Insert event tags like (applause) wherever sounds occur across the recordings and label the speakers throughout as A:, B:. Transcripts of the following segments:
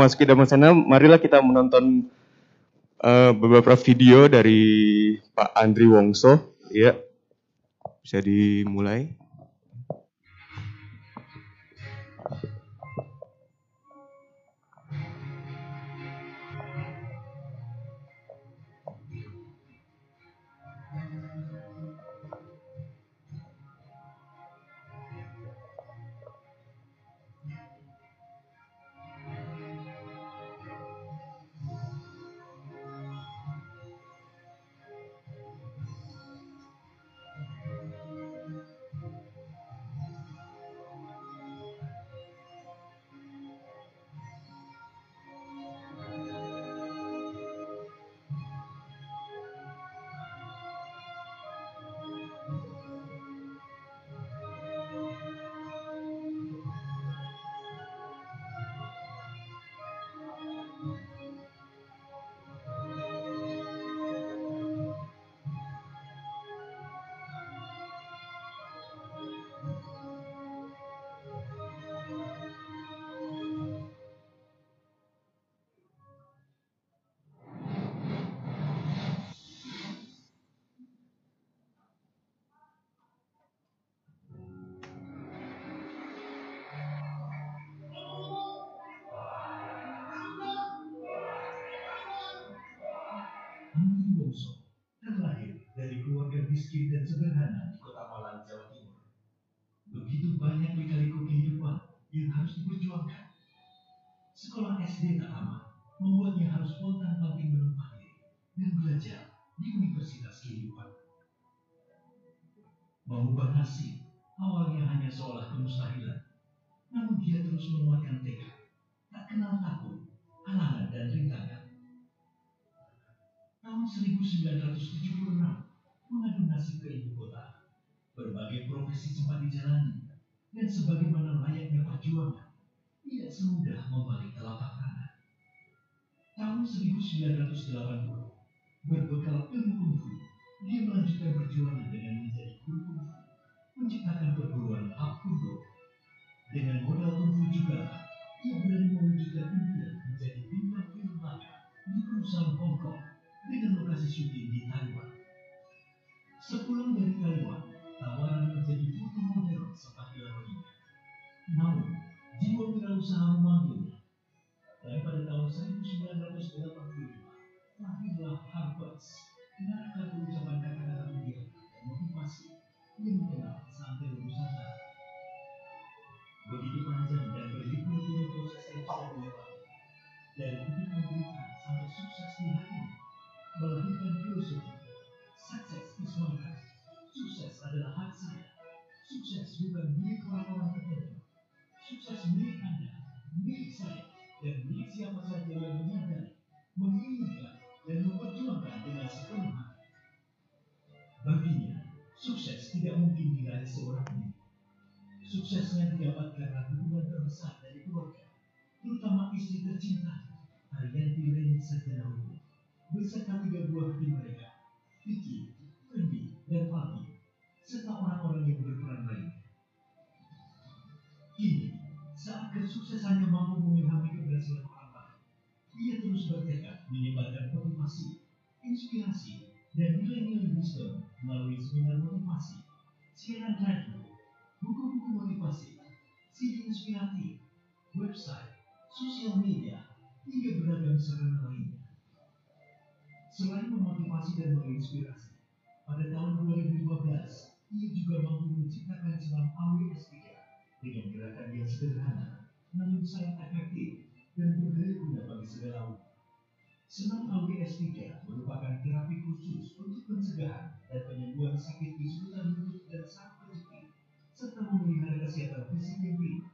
A: memasuki Damai Sana, marilah kita menonton uh, beberapa video dari Pak Andri Wongso. Ya, bisa dimulai.
B: Miskin dan sederhana di kota Malang, Jawa Timur. Begitu banyak lika-liku kehidupan yang harus diperjuangkan. Sekolah SD tak lama membuatnya harus pontang-panting menumpah diri dan belajar di universitas kehidupan. Mengubah nasib awalnya hanya seolah kemustahilan, namun dia terus menguatkan tekad, tak kenal takut, halangan dan rintangan. Tahun 1976, mengadu nasib ke ibu kota. Berbagai profesi sempat dijalani, dan sebagaimana layaknya perjuangan, tidak semudah membalik telapak tangan. Tahun 1980, berbekal ilmu kungfu, dia melanjutkan perjuangan dengan menjadi guru kungfu, menciptakan perguruan Hapkudo. Dengan modal kungfu juga, ia berani mewujudkan impian menjadi bintang film di perusahaan Hong Kong dengan lokasi syuting di Taiwan. Sepulang dari Taiwan, tawaran menjadi foto model sempat dilakukannya. Namun, jiwa wirausaha memanggilnya. Dan pada tahun 1982, lahirlah Harvard's, menarikkan ucapan kata-kata mulia dan motivasi yang dikenal Bukan milik orang-orang tertentu. Sukses milik Anda, milik saya, dan milik siapa saja yang menyadari, menginginkan, dan memperjuangkan dengan sepenuh hati. Baginya, sukses tidak mungkin diraih seorang diri. Suksesnya didapat karena dukungan terbesar dari keluarga, terutama istri tercinta, Arianti Leni Sajana beserta tiga buah hati mereka Vicky, Wendy, dan Fatih, serta orang-orang yang berperan lain. Kesuksesannya mampu mengilhami keberhasilan orang lain, ia terus bertekad menyebarkan motivasi, inspirasi, dan nilai-nilai wisdom melalui seminar motivasi, siaran radio, buku-buku motivasi, CD inspiratif, website, sosial media, hingga beragam sarana lainnya. Selain memotivasi dan menginspirasi, pada tahun 2015, ia juga mampu menciptakan senam AWS 3 dengan gerakan yang sederhana, namun sangat efektif dan berdaya guna bagi segala umur. Senam AWS 3 merupakan terapi khusus untuk pencegahan dan penyembuhan sakit di sekitar lutut dan saraf kejepit, serta memelihara kesehatan fisik baik.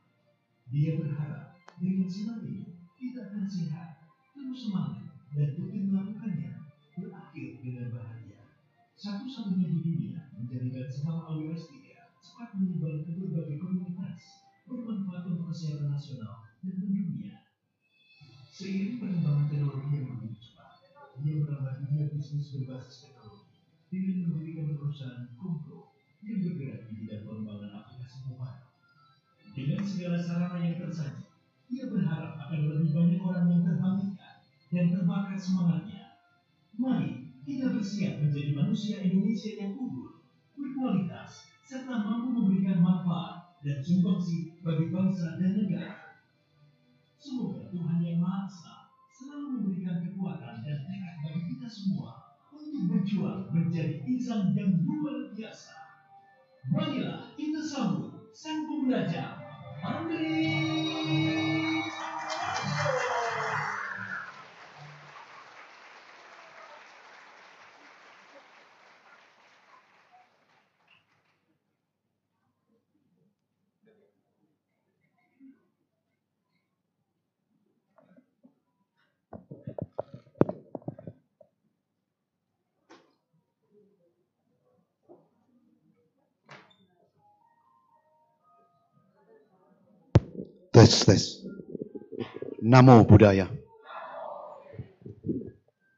B: Dia berharap dengan senam ini kita akan sehat, terus semangat, dan rutin melakukannya berakhir dengan bahagia. Satu-satunya di dunia menjadikan senam AWS 3 cepat menyebar ke berbagai komunitas, bermanfaat untuk kesehatan nasional dan mendunia. Seiring perkembangan teknologi yang begitu cepat, dia merambah dunia bisnis berbasis teknologi dengan mendirikan perusahaan Kumpro yang bergerak di bidang pengembangan aplikasi mobile. Dengan segala sarana yang tersaji, Ia berharap akan lebih banyak orang yang terbangkitkan dan terbakar semangatnya. Mari kita bersiap menjadi manusia Indonesia yang unggul, berkualitas, serta mampu memberikan manfaat dan sumbangsi bagi bangsa dan negara. Semoga Tuhan Yang Maha Esa selalu memberikan kekuatan dan tekad bagi kita semua untuk berjuang menjadi insan yang luar biasa. Marilah kita sambut sang pembelajar, Andri.
C: Tes, tes. Namo Buddhaya.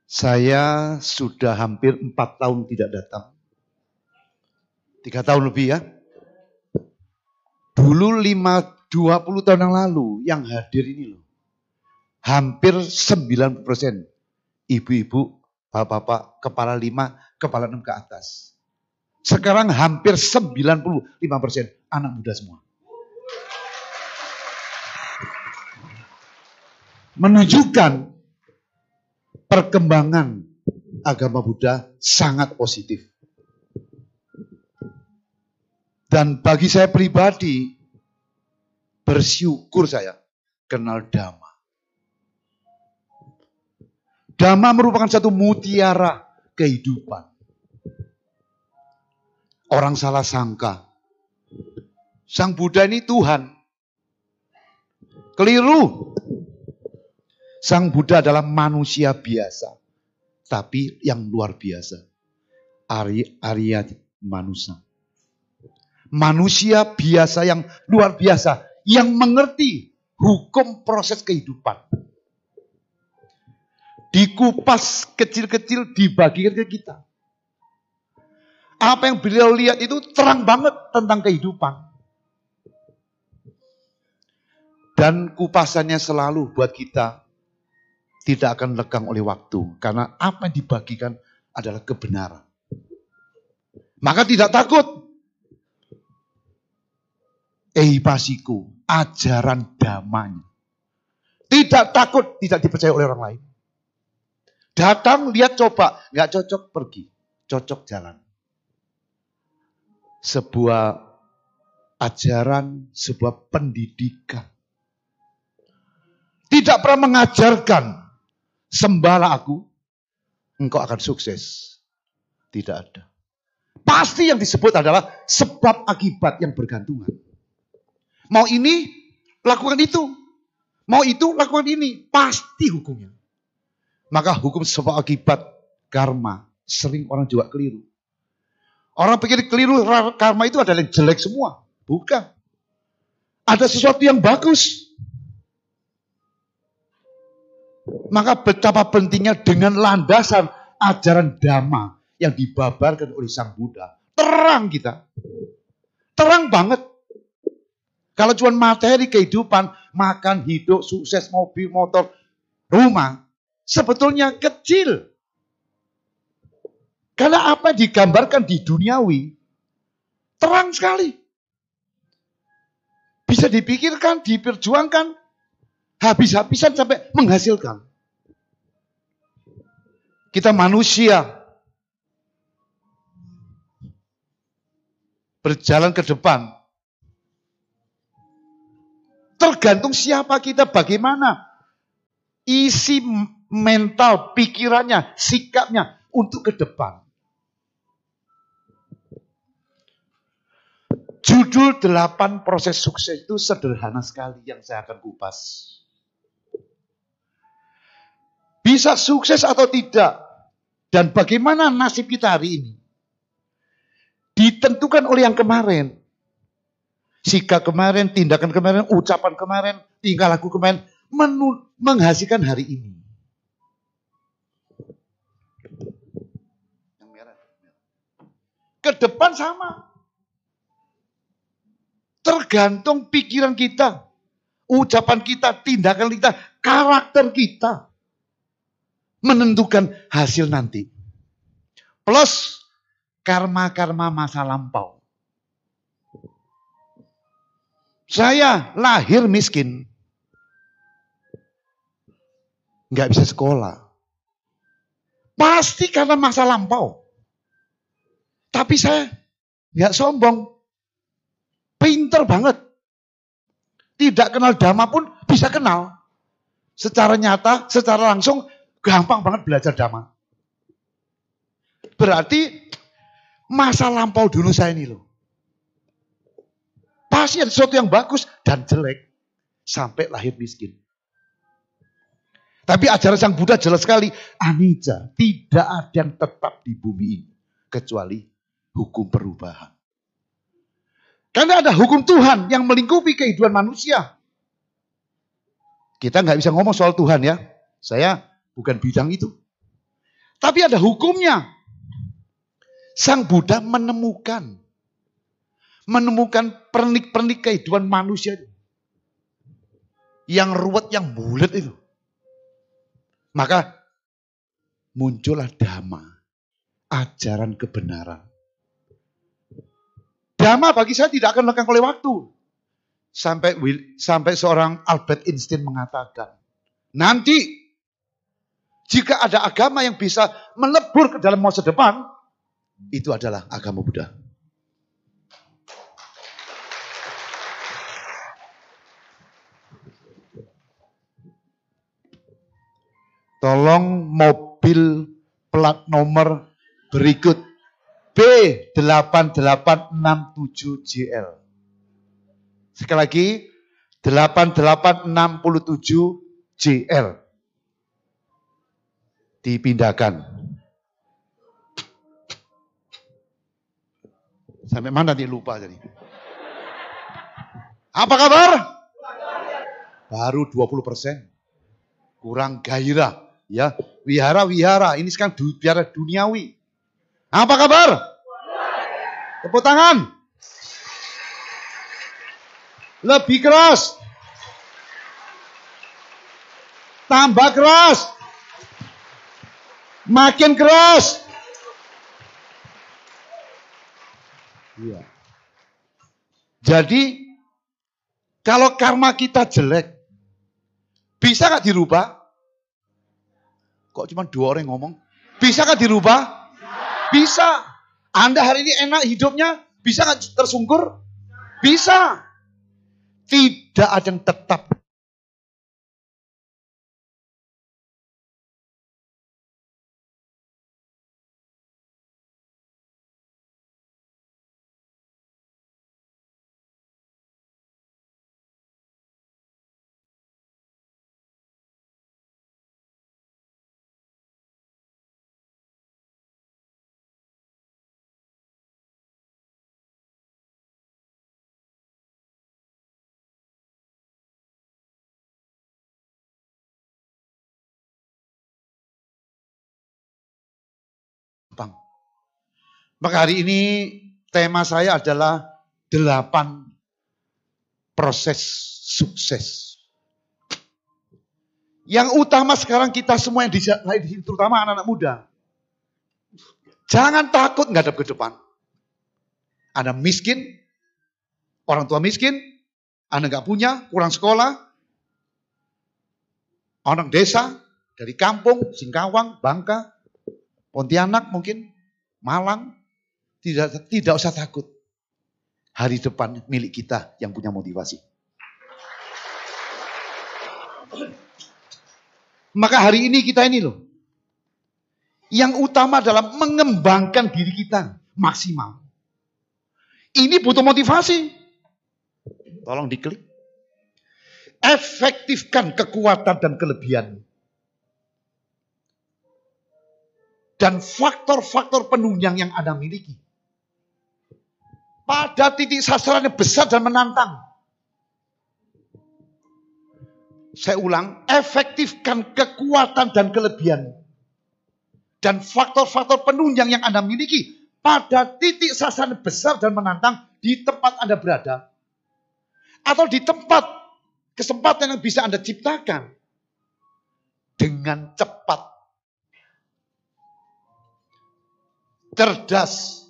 C: Saya sudah hampir empat tahun tidak datang. Tiga tahun lebih ya. Dulu lima, dua puluh tahun yang lalu yang hadir ini loh. Hampir 90 persen. Ibu-ibu, bapak-bapak, kepala lima, kepala enam ke atas. Sekarang hampir 95 persen anak muda semua. Menunjukkan perkembangan agama Buddha sangat positif. Dan bagi saya pribadi, bersyukur saya kenal Dhamma. Dhamma merupakan satu mutiara kehidupan. Orang salah sangka. Sang Buddha ini Tuhan. Keliru. Sang Buddha adalah manusia biasa, tapi yang luar biasa. Arya, Arya manusia. Manusia biasa yang luar biasa, yang mengerti hukum proses kehidupan. Dikupas kecil-kecil dibagikan ke kita. Apa yang beliau lihat itu terang banget tentang kehidupan. Dan kupasannya selalu buat kita tidak akan lekang oleh waktu. Karena apa yang dibagikan adalah kebenaran. Maka tidak takut. Eipasiku, ajaran damanya. Tidak takut, tidak dipercaya oleh orang lain. Datang, lihat, coba. Nggak cocok, pergi. Cocok, jalan. Sebuah ajaran, sebuah pendidikan. Tidak pernah mengajarkan sembahlah aku, engkau akan sukses. Tidak ada. Pasti yang disebut adalah sebab akibat yang bergantungan. Mau ini, lakukan itu. Mau itu, lakukan ini. Pasti hukumnya. Maka hukum sebab akibat karma sering orang juga keliru. Orang pikir keliru karma itu adalah yang jelek semua. Bukan. Ada sesuatu yang bagus. Maka betapa pentingnya dengan landasan ajaran dhamma yang dibabarkan oleh Sang Buddha. Terang kita. Terang banget. Kalau cuma materi kehidupan, makan, hidup, sukses, mobil, motor, rumah, sebetulnya kecil. Karena apa yang digambarkan di duniawi, terang sekali. Bisa dipikirkan, diperjuangkan, habis-habisan sampai menghasilkan. Kita manusia berjalan ke depan. Tergantung siapa kita, bagaimana isi mental, pikirannya, sikapnya untuk ke depan. Judul delapan proses sukses itu sederhana sekali yang saya akan kupas. Bisa sukses atau tidak. Dan bagaimana nasib kita hari ini. Ditentukan oleh yang kemarin. Sikap kemarin, tindakan kemarin, ucapan kemarin, tingkah laku kemarin. menghasilkan hari ini. Ke depan sama. Tergantung pikiran kita. ucapan kita, tindakan kita, karakter kita menentukan hasil nanti. Plus karma-karma masa lampau. Saya lahir miskin. Nggak bisa sekolah. Pasti karena masa lampau. Tapi saya nggak sombong. Pinter banget. Tidak kenal dhamma pun bisa kenal. Secara nyata, secara langsung, gampang banget belajar dhamma. Berarti masa lampau dulu saya ini loh. Pasti ada sesuatu yang bagus dan jelek. Sampai lahir miskin. Tapi ajaran sang Buddha jelas sekali. Anicca, tidak ada yang tetap di bumi ini. Kecuali hukum perubahan. Karena ada hukum Tuhan yang melingkupi kehidupan manusia. Kita nggak bisa ngomong soal Tuhan ya. Saya bukan bidang itu. Tapi ada hukumnya. Sang Buddha menemukan menemukan pernik-pernik kehidupan manusia yang ruwet, yang bulat itu. Maka muncullah dhamma, ajaran kebenaran. Dhamma bagi saya tidak akan lekang oleh waktu. Sampai sampai seorang Albert Einstein mengatakan, nanti jika ada agama yang bisa melebur ke dalam masa depan, itu adalah agama Buddha. Tolong mobil plat nomor berikut B8867JL. Sekali lagi 8867JL. Dipindahkan. Sampai mana nih lupa jadi. Apa kabar? Baru 20 persen. Kurang gairah. Ya, wihara-wihara. Ini sekarang du, biara duniawi. Apa kabar? Tepuk tangan. Lebih keras. Tambah keras. Makin keras. Iya. Jadi kalau karma kita jelek, bisa nggak dirubah? Kok cuma dua orang yang ngomong? Bisa kan dirubah? Bisa. Anda hari ini enak hidupnya, bisa nggak tersungkur? Bisa. Tidak ada yang tetap Maka hari ini tema saya adalah delapan proses sukses. Yang utama sekarang kita semua yang di sini, terutama anak-anak muda. Jangan takut ngadap ke depan. Anda miskin, orang tua miskin, Anda nggak punya, kurang sekolah, orang desa, dari kampung, Singkawang, Bangka, Pontianak mungkin, Malang, tidak tidak usah takut. Hari depan milik kita yang punya motivasi. Maka hari ini kita ini loh. Yang utama adalah mengembangkan diri kita maksimal. Ini butuh motivasi. Tolong diklik. Efektifkan kekuatan dan kelebihan dan faktor-faktor penunjang yang Anda miliki. Pada titik sasaran yang besar dan menantang. Saya ulang, efektifkan kekuatan dan kelebihan. Dan faktor-faktor penunjang yang Anda miliki pada titik sasaran besar dan menantang di tempat Anda berada. Atau di tempat kesempatan yang bisa Anda ciptakan dengan cepat, cerdas,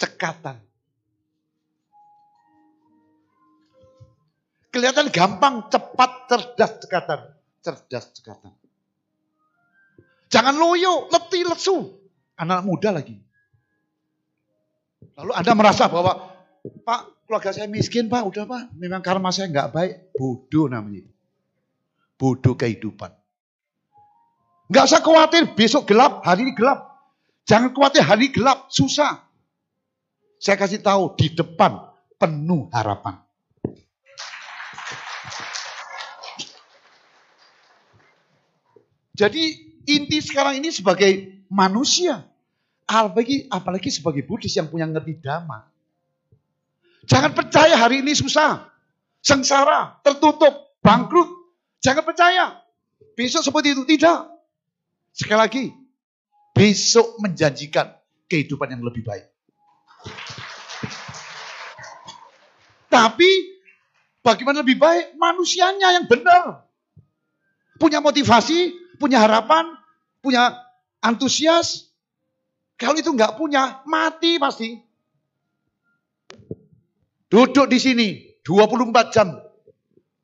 C: cekatan. Kelihatan gampang, cepat, cerdas, cekatan. Cerdas, cekatan. Jangan loyo, letih, lesu. Anak muda lagi. Lalu Anda merasa bahwa, Pak, keluarga saya miskin, Pak. Udah, Pak. Memang karma saya nggak baik. Bodoh namanya. Bodoh kehidupan. Nggak usah khawatir, besok gelap, hari ini gelap. Jangan khawatir, hari ini gelap, susah. Saya kasih tahu, di depan penuh harapan. Jadi inti sekarang ini sebagai manusia. Apalagi, apalagi sebagai Buddhis yang punya ngerti dhamma. Jangan percaya hari ini susah. Sengsara, tertutup, bangkrut. Jangan percaya. Besok seperti itu. Tidak. Sekali lagi. Besok menjanjikan kehidupan yang lebih baik. Tapi bagaimana lebih baik? Manusianya yang benar. Punya motivasi, punya harapan, punya antusias. Kalau itu nggak punya, mati pasti. Duduk di sini 24 jam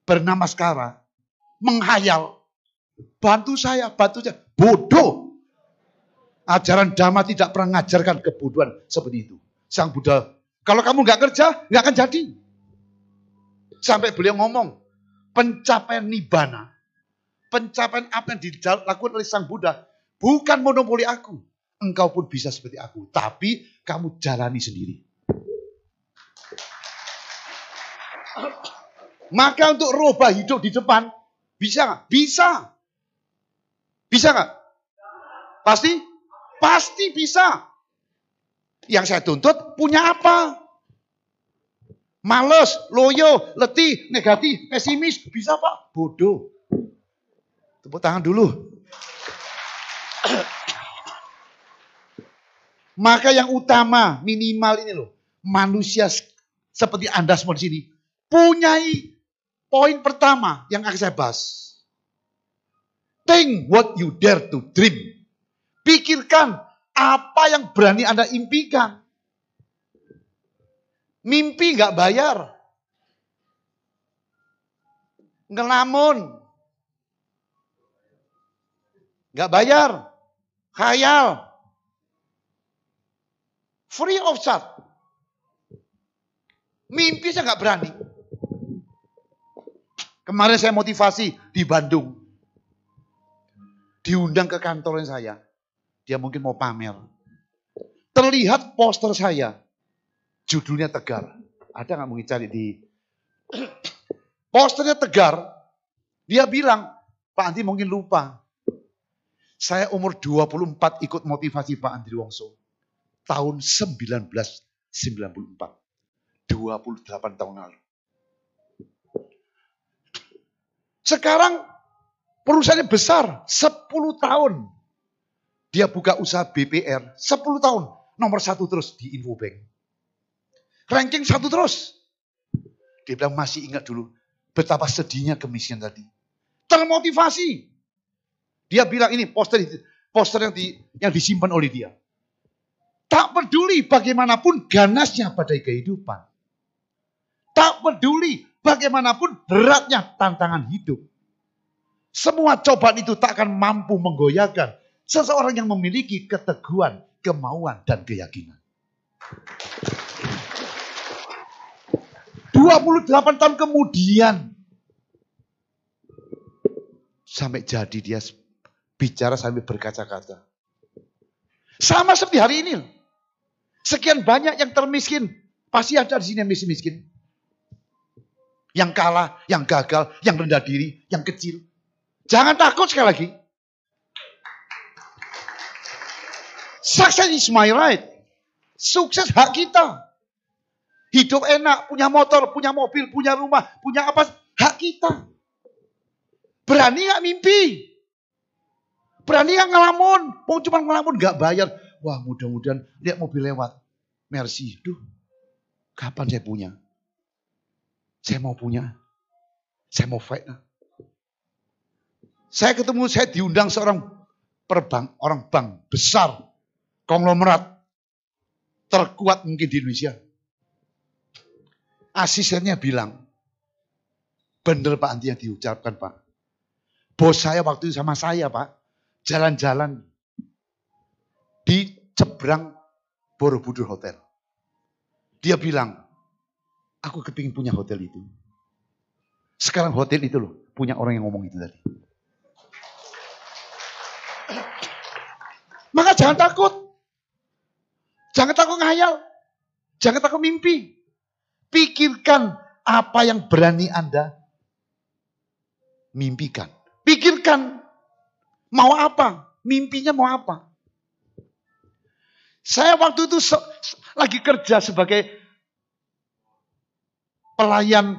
C: bernama sekarang, menghayal. Bantu saya, bantu saya. Bodoh. Ajaran Dhamma tidak pernah mengajarkan kebodohan seperti itu. Sang Buddha, kalau kamu nggak kerja, nggak akan jadi. Sampai beliau ngomong, pencapaian nibbana, pencapaian apa yang dilakukan oleh Sang Buddha, bukan monopoli aku. Engkau pun bisa seperti aku, tapi kamu jalani sendiri. Maka untuk roba hidup di depan, bisa nggak? Bisa. Bisa nggak? Pasti? Pasti bisa. Yang saya tuntut punya apa? Males, loyo, letih, negatif, pesimis. Bisa pak? Bodoh. Tepuk tangan dulu. (coughs) Maka yang utama, minimal ini loh. Manusia seperti Anda semua di sini. Punyai poin pertama yang akan saya bahas. Think what you dare to dream. Pikirkan apa yang berani Anda impikan. Mimpi nggak bayar. Ngelamun. Nggak bayar. Khayal. Free of charge. Mimpi saya nggak berani. Kemarin saya motivasi di Bandung. Diundang ke kantornya saya. Dia mungkin mau pamer. Terlihat poster saya. Judulnya Tegar. Ada nggak mungkin cari di... Posternya Tegar. Dia bilang, Pak Andi mungkin lupa. Saya umur 24 ikut motivasi Pak Andri Wongso. Tahun 1994. 28 tahun lalu. Sekarang perusahaannya besar, 10 tahun. Dia buka usaha BPR, 10 tahun. Nomor satu terus di Infobank. Ranking satu terus. Dia bilang masih ingat dulu betapa sedihnya kemisian tadi. Termotivasi. Dia bilang ini poster poster yang di, yang disimpan oleh dia. Tak peduli bagaimanapun ganasnya pada kehidupan. Tak peduli bagaimanapun beratnya tantangan hidup. Semua cobaan itu tak akan mampu menggoyahkan seseorang yang memiliki keteguhan, kemauan, dan keyakinan. 28 tahun kemudian sampai jadi dia bicara sambil berkaca-kaca. Sama seperti hari ini. Sekian banyak yang termiskin. Pasti ada di sini yang miskin-miskin. Yang kalah, yang gagal, yang rendah diri, yang kecil. Jangan takut sekali lagi. Success is my right. Sukses hak kita. Hidup enak, punya motor, punya mobil, punya rumah, punya apa, hak kita. Berani gak mimpi? Berani gak ngelamun? Mau cuma ngelamun gak bayar. Wah mudah-mudahan lihat mobil lewat. Mercy, duh kapan saya punya? Saya mau punya. Saya mau fight. Saya ketemu, saya diundang seorang perbank, orang bank besar, konglomerat, terkuat mungkin di Indonesia. Asistennya bilang, bener Pak Andi yang diucapkan Pak. Bos saya waktu itu sama saya Pak, jalan-jalan di Cebrang Borobudur Hotel. Dia bilang, aku kepingin punya hotel itu. Sekarang hotel itu loh, punya orang yang ngomong itu tadi. Maka jangan takut. Jangan takut ngayal. Jangan takut mimpi. Pikirkan apa yang berani Anda mimpikan. Pikirkan mau apa, mimpinya mau apa. Saya waktu itu lagi kerja sebagai pelayan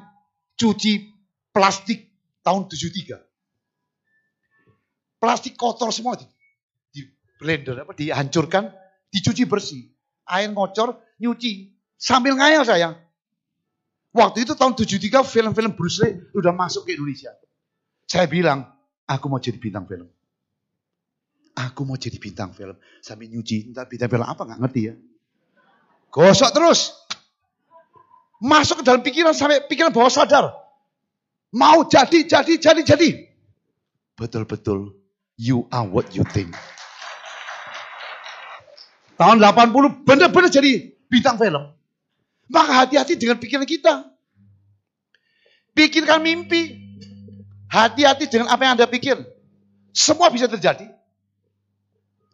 C: cuci plastik tahun 73. Plastik kotor semua blender apa dihancurkan, dicuci bersih. Air ngocor, nyuci. Sambil ngayal saya. Waktu itu tahun 73 film-film Bruce Lee udah masuk ke Indonesia. Saya bilang, aku mau jadi bintang film. Aku mau jadi bintang film. Sambil nyuci, entah bintang film apa nggak ngerti ya. Gosok terus. Masuk ke dalam pikiran sampai pikiran bawah sadar. Mau jadi, jadi, jadi, jadi. Betul-betul, you are what you think. Tahun 80 benar-benar jadi bintang film. Maka hati-hati dengan pikiran kita. Pikirkan mimpi. Hati-hati dengan apa yang Anda pikir. Semua bisa terjadi.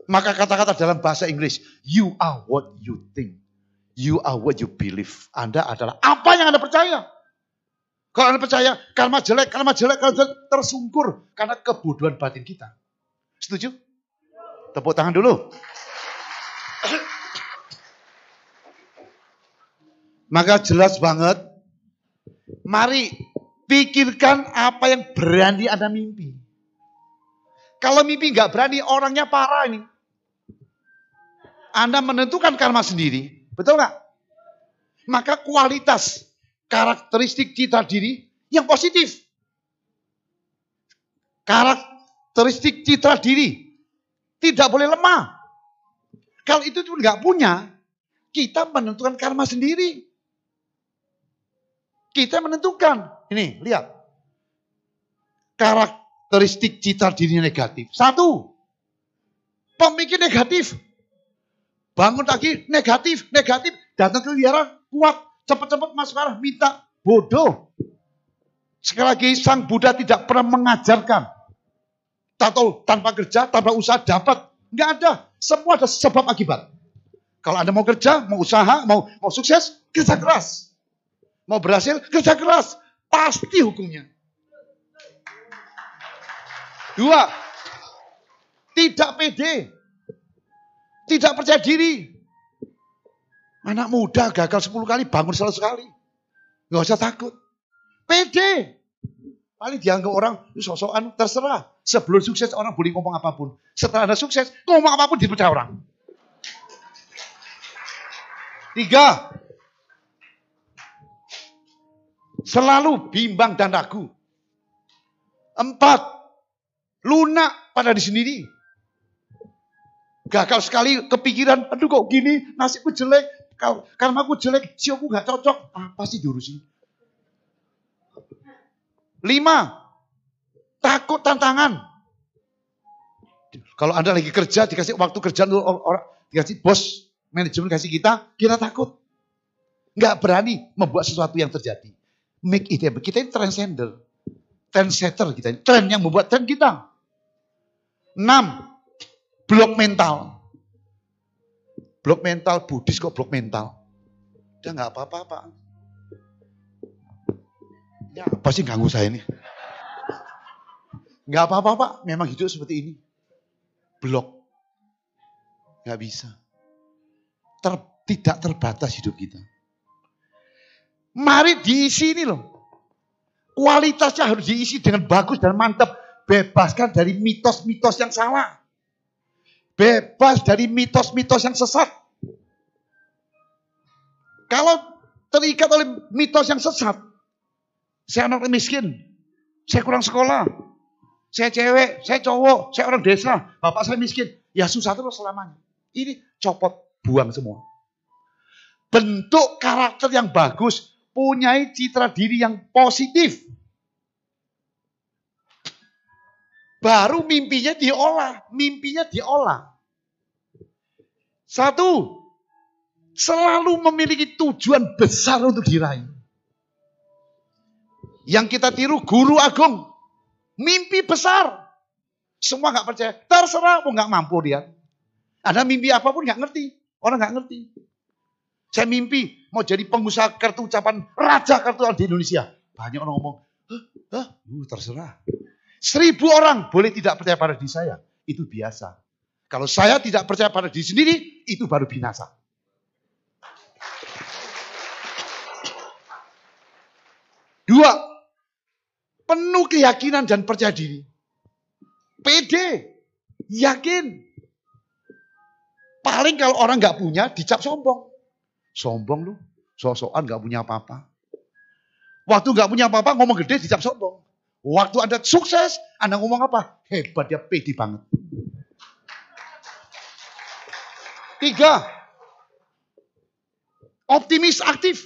C: Maka kata-kata dalam bahasa Inggris, you are what you think. You are what you believe. Anda adalah apa yang Anda percaya. Kalau Anda percaya karma jelek, karma jelek, karma jelek, tersungkur. Karena kebodohan batin kita. Setuju? Tepuk tangan dulu. Maka jelas banget, mari pikirkan apa yang berani Anda mimpi. Kalau mimpi nggak berani, orangnya parah ini. Anda menentukan karma sendiri, betul nggak? Maka kualitas, karakteristik cita diri yang positif. Karakteristik citra diri tidak boleh lemah. Kalau itu pun nggak punya, kita menentukan karma sendiri. Kita menentukan. Ini, lihat. Karakteristik citra diri negatif. Satu, pemikir negatif. Bangun pagi negatif, negatif. Datang ke wihara, kuat. Cepat-cepat masuk arah, minta. Bodoh. Sekali lagi, Sang Buddha tidak pernah mengajarkan. Tahu tanpa kerja, tanpa usaha dapat. Enggak ada. Semua ada sebab akibat. Kalau Anda mau kerja, mau usaha, mau mau sukses, kerja keras. Mau berhasil, kerja keras. Pasti hukumnya. Dua, tidak pede. Tidak percaya diri. Anak muda gagal 10 kali, bangun 100 kali. Gak usah takut. Pede. Paling dianggap orang, sosokan terserah. Sebelum sukses orang boleh ngomong apa pun. Setelah Anda sukses, ngomong apa pun dipercaya orang. Tiga, Selalu bimbang dan ragu. Empat, lunak pada diri sendiri. Gagal sekali kepikiran, aduh kok gini, nasibku jelek, karena aku jelek, si aku gak cocok. Apa sih diurusin? Lima, takut tantangan. Kalau Anda lagi kerja, dikasih waktu kerja orang, dikasih bos, manajemen kasih kita, kita takut. Nggak berani membuat sesuatu yang terjadi make it happen. Kita ini transcender. Trendsetter kita. Trend yang membuat trend kita. Enam, blok mental. Blok mental, Buddhis kok blok mental. Udah nggak apa-apa, Pak. Ya apa sih ganggu saya ini? Nggak apa-apa, Pak. Memang hidup seperti ini. Blok. Nggak bisa. Ter, tidak terbatas hidup kita. Mari diisi ini loh. Kualitasnya harus diisi dengan bagus dan mantap. Bebaskan dari mitos-mitos yang salah. Bebas dari mitos-mitos yang sesat. Kalau terikat oleh mitos yang sesat, Saya anak miskin. Saya kurang sekolah. Saya cewek, saya cowok, saya orang desa. Bapak saya miskin. Ya susah terus selamanya. Ini copot, buang semua. Bentuk karakter yang bagus, punyai citra diri yang positif. Baru mimpinya diolah, mimpinya diolah. Satu, selalu memiliki tujuan besar untuk diraih. Yang kita tiru guru agung, mimpi besar. Semua nggak percaya, terserah, mau nggak mampu dia. Ada mimpi apa pun nggak ngerti, orang nggak ngerti. Saya mimpi mau jadi pengusaha kartu ucapan raja kartu di Indonesia. Banyak orang ngomong, hah, hah, uh, terserah. Seribu orang boleh tidak percaya pada diri saya. Itu biasa. Kalau saya tidak percaya pada diri sendiri, itu baru binasa. Dua, penuh keyakinan dan percaya diri. Pede, yakin. Paling kalau orang nggak punya, dicap sombong. Sombong lu, sosokan nggak punya apa-apa. Waktu nggak punya apa-apa ngomong gede dicap sombong. Waktu Anda sukses, Anda ngomong apa? Hebat dia pede banget. Tiga, optimis aktif.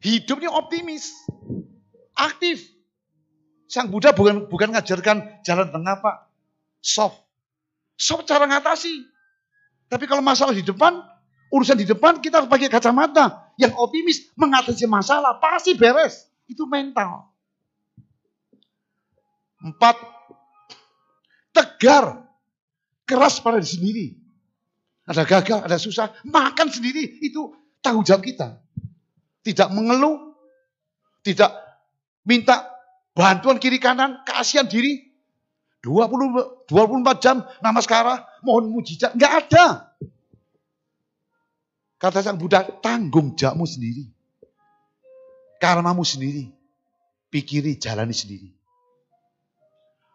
C: Hidupnya optimis, aktif. Sang Buddha bukan bukan ngajarkan jalan tengah Pak, soft. Soft cara ngatasi. Tapi kalau masalah di depan, urusan di depan kita harus pakai kacamata. Yang optimis mengatasi masalah pasti beres. Itu mental. Empat, tegar, keras pada diri sendiri. Ada gagal, ada susah, makan sendiri. Itu tanggung jawab kita. Tidak mengeluh, tidak minta bantuan kiri kanan, kasihan diri. 20, 24 jam nama sekarang mohon mujizat. Enggak ada. Kata sang Buddha, tanggung jawabmu sendiri. Karmamu sendiri. Pikiri, jalani sendiri.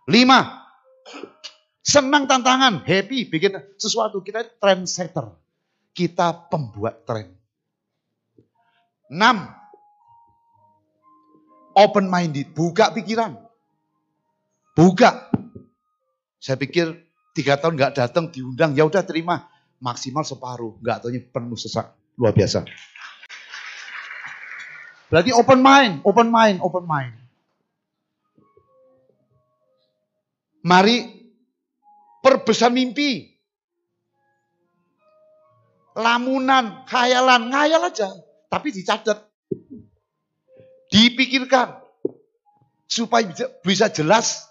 C: Lima, senang tantangan, happy, bikin sesuatu. Kita trendsetter. Kita pembuat tren. Enam, open minded, buka pikiran. Buka. Saya pikir tiga tahun nggak datang diundang, ya udah terima maksimal separuh, nggak tahunya penuh sesak, luar biasa. Berarti open mind, open mind, open mind. Mari perbesar mimpi. Lamunan, khayalan, ngayal aja. Tapi dicatat. Dipikirkan. Supaya bisa jelas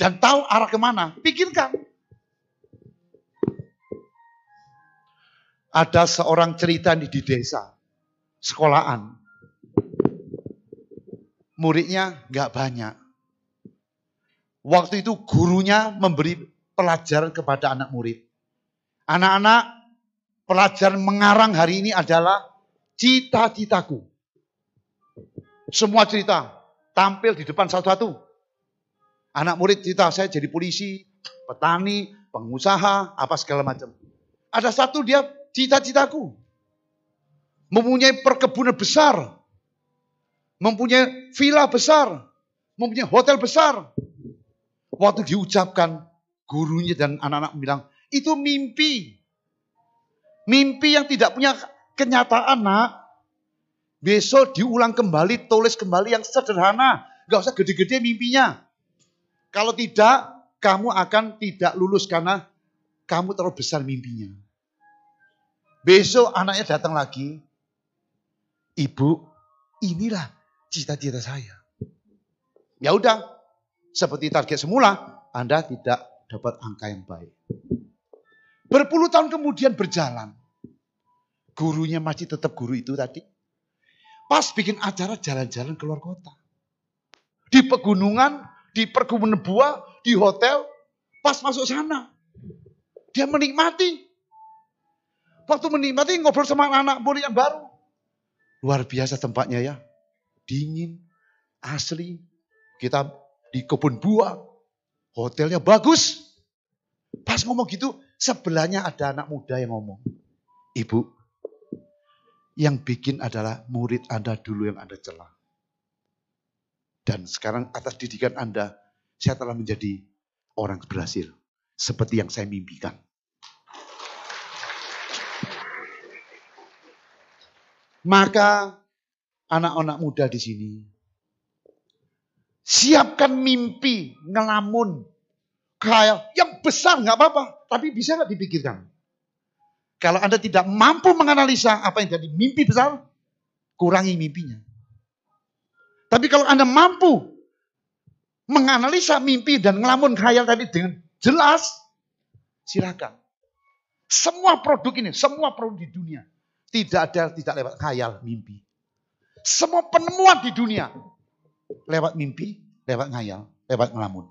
C: dan tahu arah ke mana. Pikirkan. Ada seorang cerita di desa. Sekolahan. Muridnya nggak banyak. Waktu itu gurunya memberi pelajaran kepada anak murid. Anak-anak, pelajaran mengarang hari ini adalah cita-citaku. Semua cerita tampil di depan satu-satu. Anak murid cerita saya jadi polisi, petani, pengusaha, apa segala macam. Ada satu dia cita-citaku. Mempunyai perkebunan besar. Mempunyai villa besar. Mempunyai hotel besar. Waktu diucapkan, gurunya dan anak-anak bilang, itu mimpi. Mimpi yang tidak punya kenyataan, nak. Besok diulang kembali, tulis kembali yang sederhana. Gak usah gede-gede mimpinya. Kalau tidak, kamu akan tidak lulus karena kamu terlalu besar mimpinya. Besok anaknya datang lagi. Ibu, inilah cita-cita saya. Ya udah, seperti target semula, Anda tidak dapat angka yang baik. Berpuluh tahun kemudian berjalan. Gurunya masih tetap guru itu tadi. Pas bikin acara jalan-jalan keluar kota. Di pegunungan, di perkebunan buah, di hotel. Pas masuk sana. Dia menikmati. Waktu menikmati ngobrol sama anak murid yang baru. Luar biasa tempatnya ya. Dingin, asli. Kita di kebun buah. Hotelnya bagus. Pas ngomong gitu, sebelahnya ada anak muda yang ngomong. Ibu, yang bikin adalah murid Anda dulu yang Anda celah. Dan sekarang atas didikan Anda, saya telah menjadi orang berhasil. Seperti yang saya mimpikan. Maka anak-anak muda di sini, siapkan mimpi, ngelamun, khayal yang besar nggak apa-apa, tapi bisa nggak dipikirkan. Kalau Anda tidak mampu menganalisa apa yang jadi mimpi besar, kurangi mimpinya. Tapi kalau Anda mampu menganalisa mimpi dan ngelamun khayal tadi dengan jelas, silakan. Semua produk ini, semua produk di dunia tidak ada tidak lewat khayal, mimpi. Semua penemuan di dunia lewat mimpi, lewat ngayal, lewat ngelamun.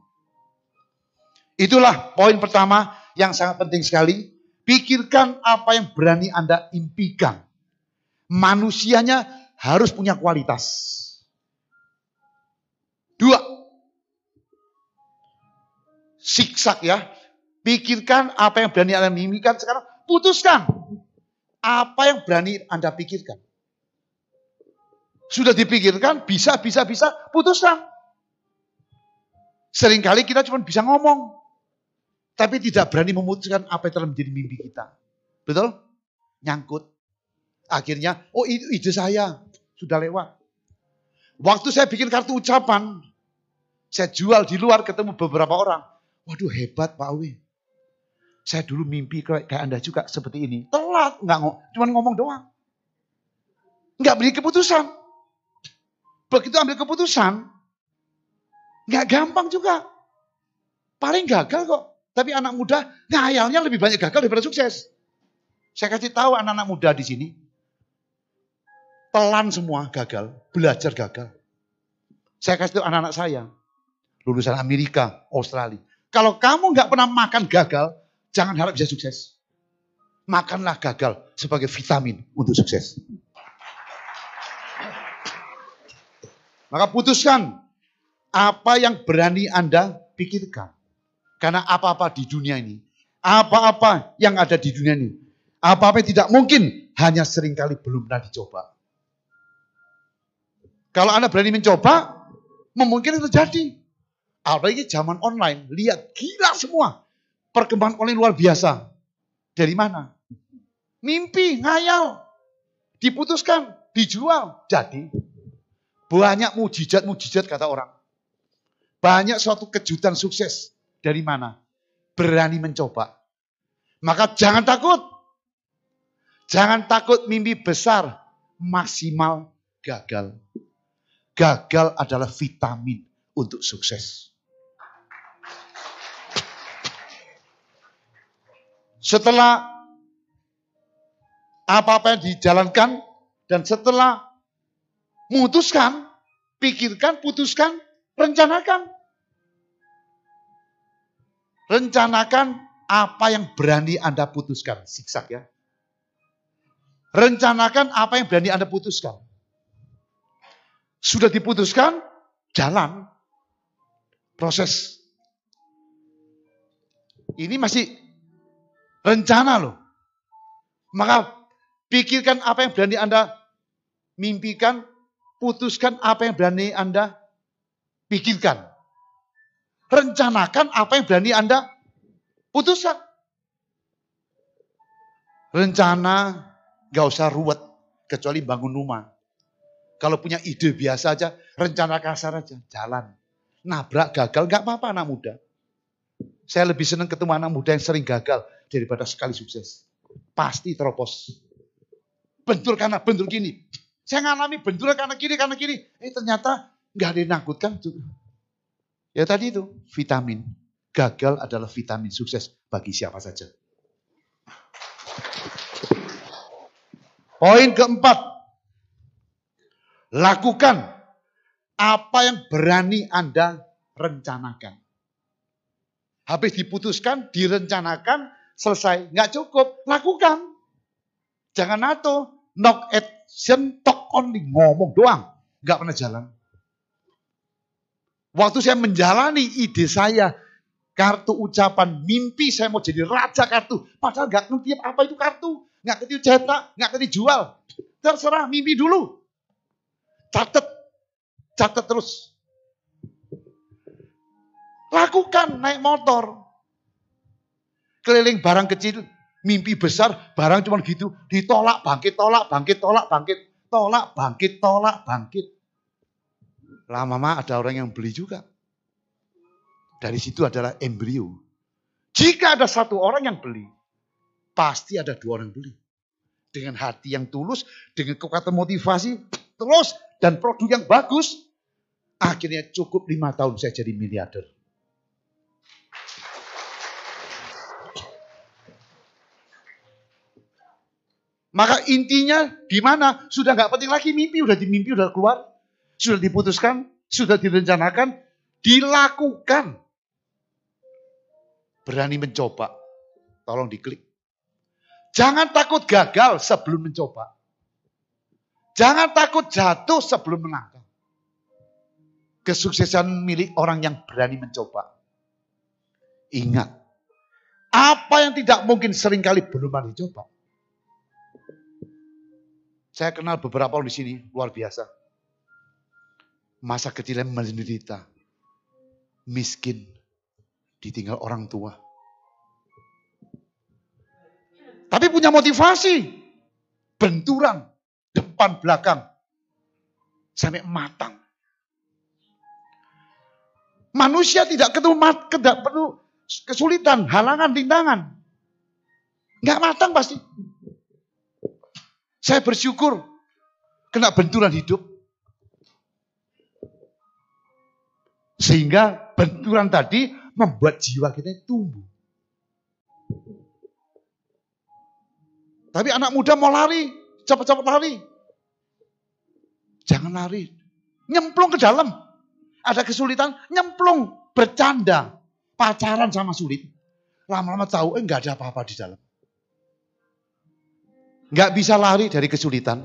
C: Itulah poin pertama yang sangat penting sekali. Pikirkan apa yang berani Anda impikan. Manusianya harus punya kualitas. Dua, siksak ya. Pikirkan apa yang berani Anda mimpikan sekarang. Putuskan apa yang berani Anda pikirkan. Sudah dipikirkan, bisa, bisa, bisa, putuskan. Seringkali kita cuma bisa ngomong. Tapi tidak berani memutuskan apa yang telah menjadi mimpi kita. Betul? Nyangkut. Akhirnya, oh itu ide saya. Sudah lewat. Waktu saya bikin kartu ucapan, saya jual di luar ketemu beberapa orang. Waduh hebat Pak Awi. Saya dulu mimpi kayak Anda juga seperti ini. Telat, nggak ngomong, cuma ngomong doang. Nggak beri keputusan. Begitu ambil keputusan, nggak gampang juga. Paling gagal kok. Tapi anak muda ngayalnya lebih banyak gagal daripada sukses. Saya kasih tahu anak-anak muda di sini. Pelan semua gagal, belajar gagal. Saya kasih tahu anak-anak saya. Lulusan Amerika, Australia. Kalau kamu nggak pernah makan gagal, Jangan harap bisa sukses. Makanlah gagal sebagai vitamin untuk sukses. Maka putuskan apa yang berani Anda pikirkan. Karena apa-apa di dunia ini, apa-apa yang ada di dunia ini, apa-apa yang tidak mungkin hanya sering kali belum pernah dicoba. Kalau Anda berani mencoba, memungkinkan terjadi. Apalagi zaman online, lihat gila semua perkembangan online luar biasa. Dari mana? Mimpi, ngayal. Diputuskan, dijual. Jadi, banyak mujizat-mujizat kata orang. Banyak suatu kejutan sukses. Dari mana? Berani mencoba. Maka jangan takut. Jangan takut mimpi besar. Maksimal gagal. Gagal adalah vitamin untuk sukses. Setelah apa-apa yang dijalankan dan setelah memutuskan, pikirkan, putuskan, rencanakan. Rencanakan apa yang berani Anda putuskan. Siksak ya. Rencanakan apa yang berani Anda putuskan. Sudah diputuskan, jalan. Proses. Ini masih Rencana loh. Maka pikirkan apa yang berani Anda mimpikan, putuskan apa yang berani Anda pikirkan. Rencanakan apa yang berani Anda putuskan. Rencana gak usah ruwet, kecuali bangun rumah. Kalau punya ide biasa aja, rencana kasar aja, jalan. Nabrak gagal, gak apa-apa anak muda. Saya lebih senang ketemu anak muda yang sering gagal daripada sekali sukses. Pasti teropos. Bentur karena bentur gini. Saya ngalami bentur karena kiri, karena kiri. Eh ternyata nggak ada yang nakutkan. Ya tadi itu, vitamin. Gagal adalah vitamin sukses bagi siapa saja. Poin keempat. Lakukan apa yang berani Anda rencanakan. Habis diputuskan, direncanakan, selesai. Nggak cukup, lakukan. Jangan nato, knock action, talk only, ngomong doang. Nggak pernah jalan. Waktu saya menjalani ide saya, kartu ucapan, mimpi saya mau jadi raja kartu. Padahal nggak ngerti apa itu kartu. Nggak ngerti cetak, nggak ngerti jual. Terserah, mimpi dulu. Catat. Catat terus. Lakukan naik motor. Keliling barang kecil, mimpi besar, barang cuma gitu. Ditolak, bangkit, tolak, bangkit, tolak, bangkit. Tolak, bangkit, tolak, bangkit. Lama-lama ada orang yang beli juga. Dari situ adalah embrio. Jika ada satu orang yang beli, pasti ada dua orang beli. Dengan hati yang tulus, dengan kekuatan motivasi, terus, dan produk yang bagus, akhirnya cukup lima tahun saya jadi miliarder. Maka intinya di mana? Sudah nggak penting lagi mimpi, udah dimimpi, udah keluar, sudah diputuskan, sudah direncanakan, dilakukan. Berani mencoba, tolong diklik. Jangan takut gagal sebelum mencoba. Jangan takut jatuh sebelum melangkah. Kesuksesan milik orang yang berani mencoba. Ingat, apa yang tidak mungkin sering kali belum pernah dicoba. Saya kenal beberapa orang di sini, luar biasa. Masa kecilnya menderita. Miskin. Ditinggal orang tua. Tapi punya motivasi. Benturan. Depan belakang. Sampai matang. Manusia tidak ketemu tidak perlu kesulitan, halangan, rintangan. Nggak matang pasti. Saya bersyukur kena benturan hidup. Sehingga benturan tadi membuat jiwa kita tumbuh. Tapi anak muda mau lari, cepat-cepat lari. Jangan lari. Nyemplung ke dalam. Ada kesulitan, nyemplung, bercanda. Pacaran sama sulit. Lama-lama tahu, eh nggak ada apa-apa di dalam. Nggak bisa lari dari kesulitan.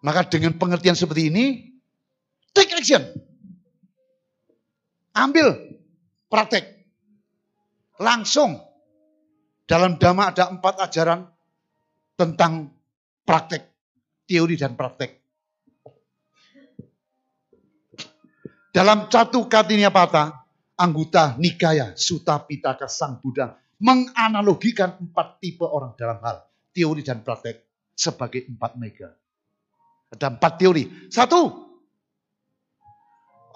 C: Maka dengan pengertian seperti ini, take action. Ambil praktek. Langsung. Dalam dhamma ada empat ajaran tentang praktek. Teori dan praktek. Dalam satu katinya patah, anggota Nikaya Sutta Pitaka Sang Buddha menganalogikan empat tipe orang dalam hal teori dan praktek sebagai empat mega. Ada empat teori. Satu,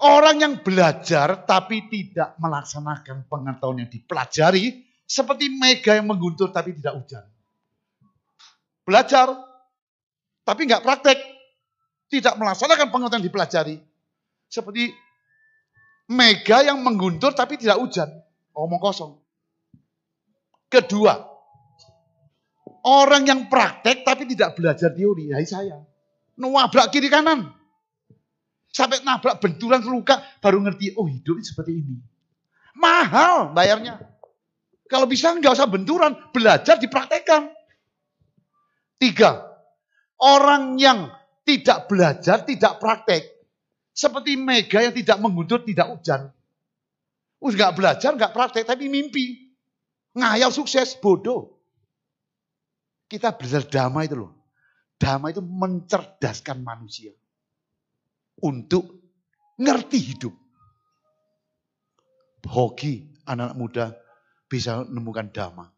C: orang yang belajar tapi tidak melaksanakan pengetahuan yang dipelajari seperti mega yang mengguntur tapi tidak hujan. Belajar tapi nggak praktek, tidak melaksanakan pengetahuan yang dipelajari seperti mega yang mengguntur tapi tidak hujan. Omong kosong. Kedua, orang yang praktek tapi tidak belajar teori, ya saya. Nabrak kiri kanan. Sampai nabrak benturan luka baru ngerti, oh hidup seperti ini. Mahal bayarnya. Kalau bisa nggak usah benturan, belajar dipraktekkan. Tiga, orang yang tidak belajar, tidak praktek. Seperti Mega yang tidak mengguntur, tidak hujan. Nggak belajar, nggak praktek, tapi mimpi. Ngayal sukses, bodoh. Kita belajar damai itu loh. Damai itu mencerdaskan manusia. Untuk ngerti hidup. Hoki anak, anak muda bisa menemukan dhamma.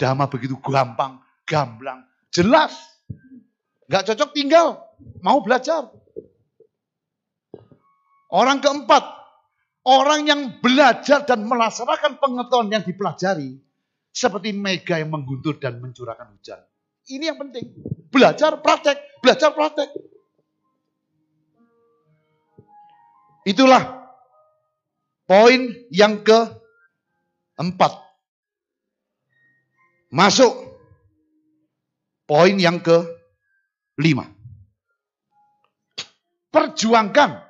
C: Dhamma begitu gampang, gamblang, jelas. Gak cocok tinggal, mau belajar. Orang keempat, Orang yang belajar dan melaksanakan pengetahuan yang dipelajari. Seperti mega yang mengguntur dan mencurahkan hujan. Ini yang penting. Belajar, praktek. Belajar, praktek. Itulah poin yang keempat. Masuk poin yang ke lima. Perjuangkan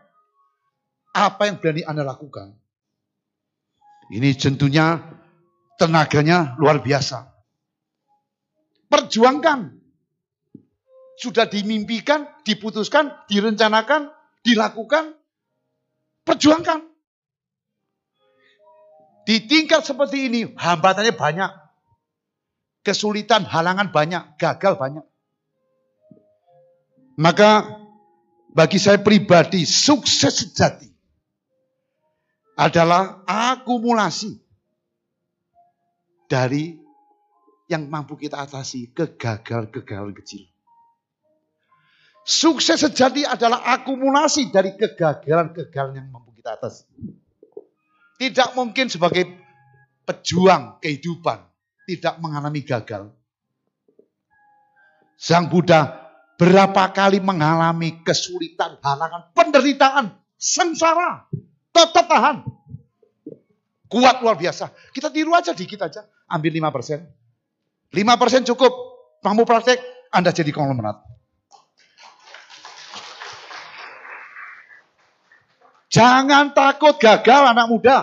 C: apa yang berani Anda lakukan? Ini tentunya tenaganya luar biasa. Perjuangkan. Sudah dimimpikan, diputuskan, direncanakan, dilakukan. Perjuangkan. Di tingkat seperti ini, hambatannya banyak. Kesulitan, halangan banyak, gagal banyak. Maka bagi saya pribadi, sukses sejati adalah akumulasi dari yang mampu kita atasi kegagalan-kegagalan kecil. Sukses sejati adalah akumulasi dari kegagalan-kegagalan yang mampu kita atasi. Tidak mungkin sebagai pejuang kehidupan tidak mengalami gagal. Sang Buddha berapa kali mengalami kesulitan, halangan, penderitaan, sengsara. Tetap tahan. Kuat luar biasa. Kita tiru aja dikit aja. Ambil 5%. 5% cukup. Kamu praktek, Anda jadi konglomerat. Jangan takut gagal anak muda.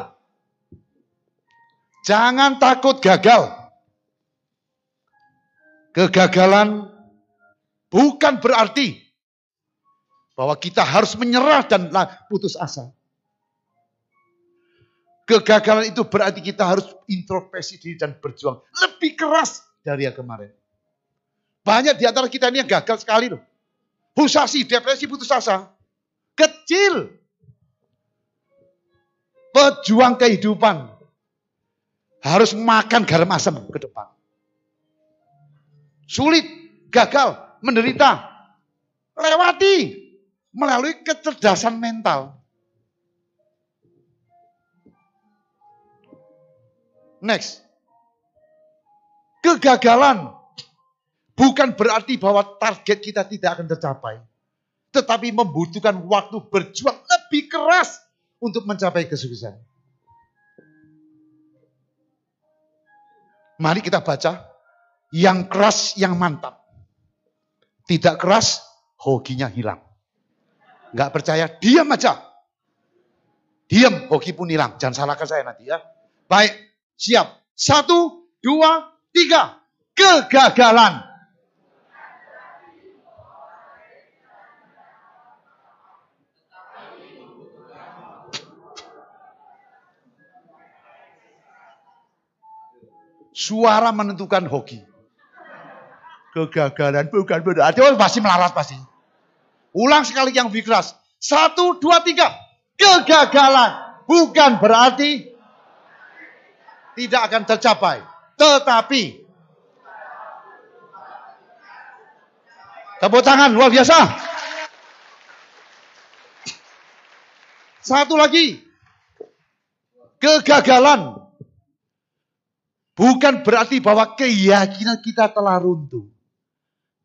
C: Jangan takut gagal. Kegagalan bukan berarti bahwa kita harus menyerah dan putus asa. Kegagalan itu berarti kita harus introspeksi diri dan berjuang lebih keras dari yang kemarin. Banyak di antara kita ini yang gagal sekali loh. Husasi, depresi, putus asa. Kecil. Pejuang kehidupan. Harus makan garam asam ke depan. Sulit, gagal, menderita. Lewati. Melalui kecerdasan mental. Next. Kegagalan bukan berarti bahwa target kita tidak akan tercapai. Tetapi membutuhkan waktu berjuang lebih keras untuk mencapai kesuksesan. Mari kita baca yang keras, yang mantap. Tidak keras, hokinya hilang. Enggak percaya, diam aja. Diam, hoki pun hilang. Jangan salahkan saya nanti ya. Baik, Siap. Satu, dua, tiga. Kegagalan. Suara menentukan hoki. Kegagalan bukan berarti oh, pasti melarat pasti. Ulang sekali yang lebih keras. Satu, dua, tiga. Kegagalan bukan berarti tidak akan tercapai. Tetapi tepuk tangan luar biasa. Satu lagi. Kegagalan bukan berarti bahwa keyakinan kita telah runtuh.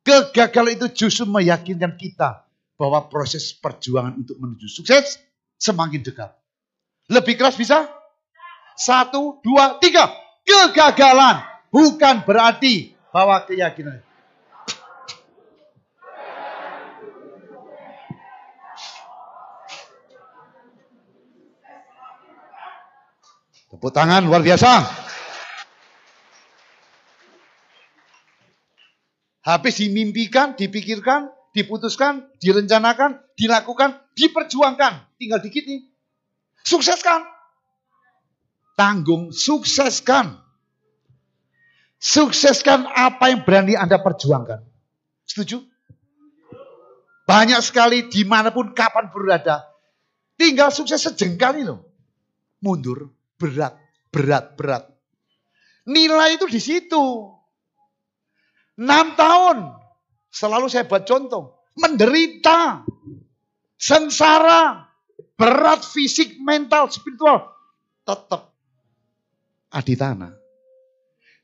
C: Kegagalan itu justru meyakinkan kita bahwa proses perjuangan untuk menuju sukses semakin dekat. Lebih keras bisa? Satu, dua, tiga. Kegagalan bukan berarti bahwa keyakinan. Tepuk tangan luar biasa. Habis dimimpikan, dipikirkan, diputuskan, direncanakan, dilakukan, diperjuangkan. Tinggal dikit nih. Sukseskan tanggung, sukseskan. Sukseskan apa yang berani Anda perjuangkan. Setuju? Banyak sekali di mana pun, kapan berada. Tinggal sukses sejengkal ini loh. Mundur, berat, berat, berat. Nilai itu di situ. Enam tahun. Selalu saya buat contoh. Menderita. Sengsara. Berat fisik, mental, spiritual. Tetap aditana.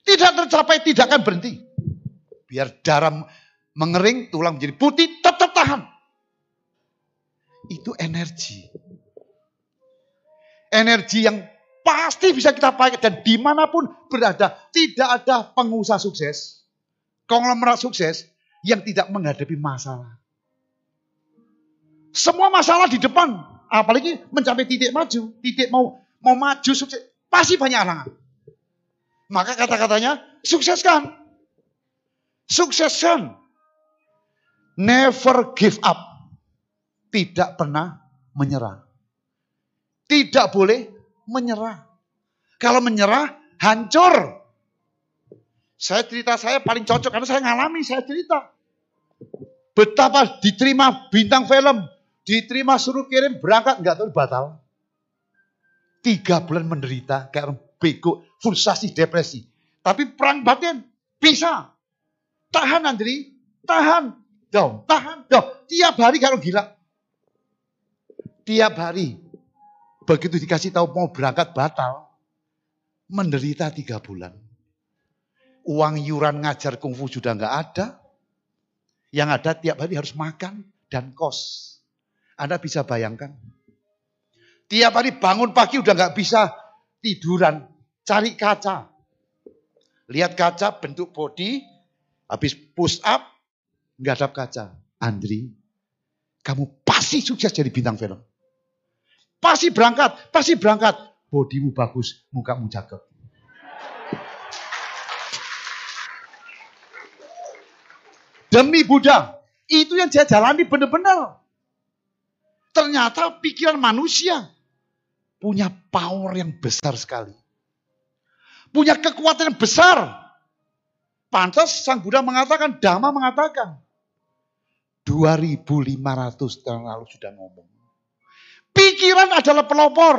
C: Tidak tercapai, tidak akan berhenti. Biar darah mengering, tulang menjadi putih, tetap tahan. Itu energi. Energi yang pasti bisa kita pakai dan di mana pun berada. Tidak ada pengusaha sukses, konglomerat sukses yang tidak menghadapi masalah. Semua masalah di depan, apalagi mencapai titik maju, titik mau mau maju sukses, pasti banyak halangan. Maka kata-katanya, sukseskan. Sukseskan. Never give up. Tidak pernah menyerah. Tidak boleh menyerah. Kalau menyerah, hancur. Saya cerita saya paling cocok karena saya ngalami, saya cerita. Betapa diterima bintang film, diterima suruh kirim berangkat, nggak tahu batal. Tiga bulan menderita, kayak orang frustasi, depresi. Tapi perang batin, bisa. Tahan Andri, tahan. Dong, tahan. Dong, tiap hari kalau gila. Tiap hari. Begitu dikasih tahu mau berangkat batal. Menderita tiga bulan. Uang yuran ngajar kungfu sudah nggak ada. Yang ada tiap hari harus makan dan kos. Anda bisa bayangkan. Tiap hari bangun pagi udah nggak bisa tiduran. Cari kaca. Lihat kaca bentuk body. Habis push up. Nggak ada kaca. Andri, kamu pasti sukses jadi bintang film. Pasti berangkat, pasti berangkat. Bodimu bagus, mukamu cakep. Demi Buddha, itu yang saya jalani benar-benar. Ternyata pikiran manusia punya power yang besar sekali. Punya kekuatan yang besar. Pantas Sang Buddha mengatakan, Dhamma mengatakan, 2500 tahun lalu sudah ngomong. Pikiran adalah pelopor.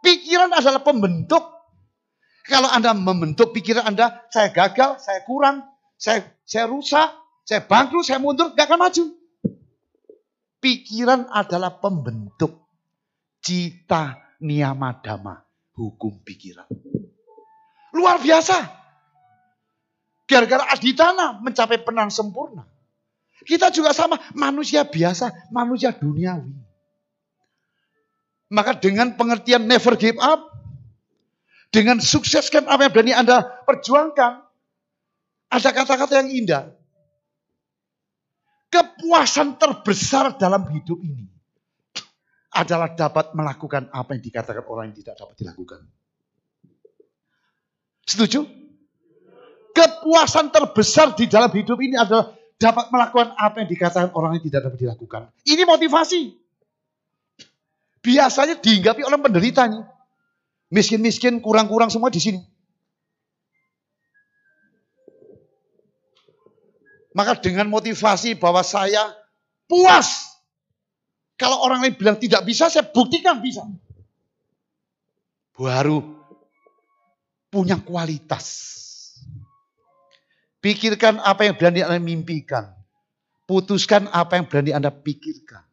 C: Pikiran adalah pembentuk. Kalau Anda membentuk pikiran Anda, saya gagal, saya kurang, saya saya rusak, saya bangkrut, saya mundur, gak akan maju. Pikiran adalah pembentuk cita niyamadama, hukum pikiran. Luar biasa. Gara-gara aditana mencapai penang sempurna. Kita juga sama, manusia biasa, manusia duniawi. Maka dengan pengertian never give up, dengan sukseskan apa yang berani Anda perjuangkan, ada kata-kata yang indah. Kepuasan terbesar dalam hidup ini adalah dapat melakukan apa yang dikatakan orang yang tidak dapat dilakukan. Setuju? Kepuasan terbesar di dalam hidup ini adalah dapat melakukan apa yang dikatakan orang yang tidak dapat dilakukan. Ini motivasi. Biasanya dihinggapi oleh penderita nih. Miskin-miskin, kurang-kurang semua di sini. Maka dengan motivasi bahwa saya puas. Kalau orang lain bilang tidak bisa, saya buktikan bisa. Baru punya kualitas. Pikirkan apa yang berani Anda mimpikan. Putuskan apa yang berani Anda pikirkan.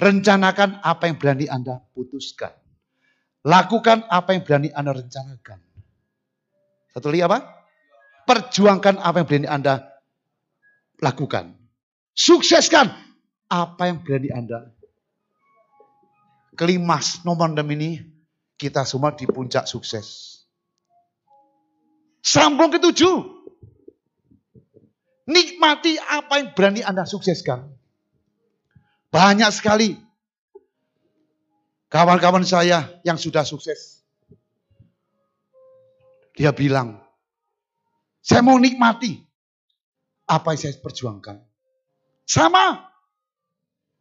C: Rencanakan apa yang berani Anda putuskan. Lakukan apa yang berani Anda rencanakan. Satu lagi apa? Perjuangkan apa yang berani Anda lakukan. Sukseskan apa yang berani Anda. Kelimas nomor 6 ini kita semua di puncak sukses. Sambung ke tujuh. Nikmati apa yang berani Anda sukseskan. Banyak sekali kawan-kawan saya yang sudah sukses. Dia bilang, saya mau nikmati apa yang saya perjuangkan. Sama.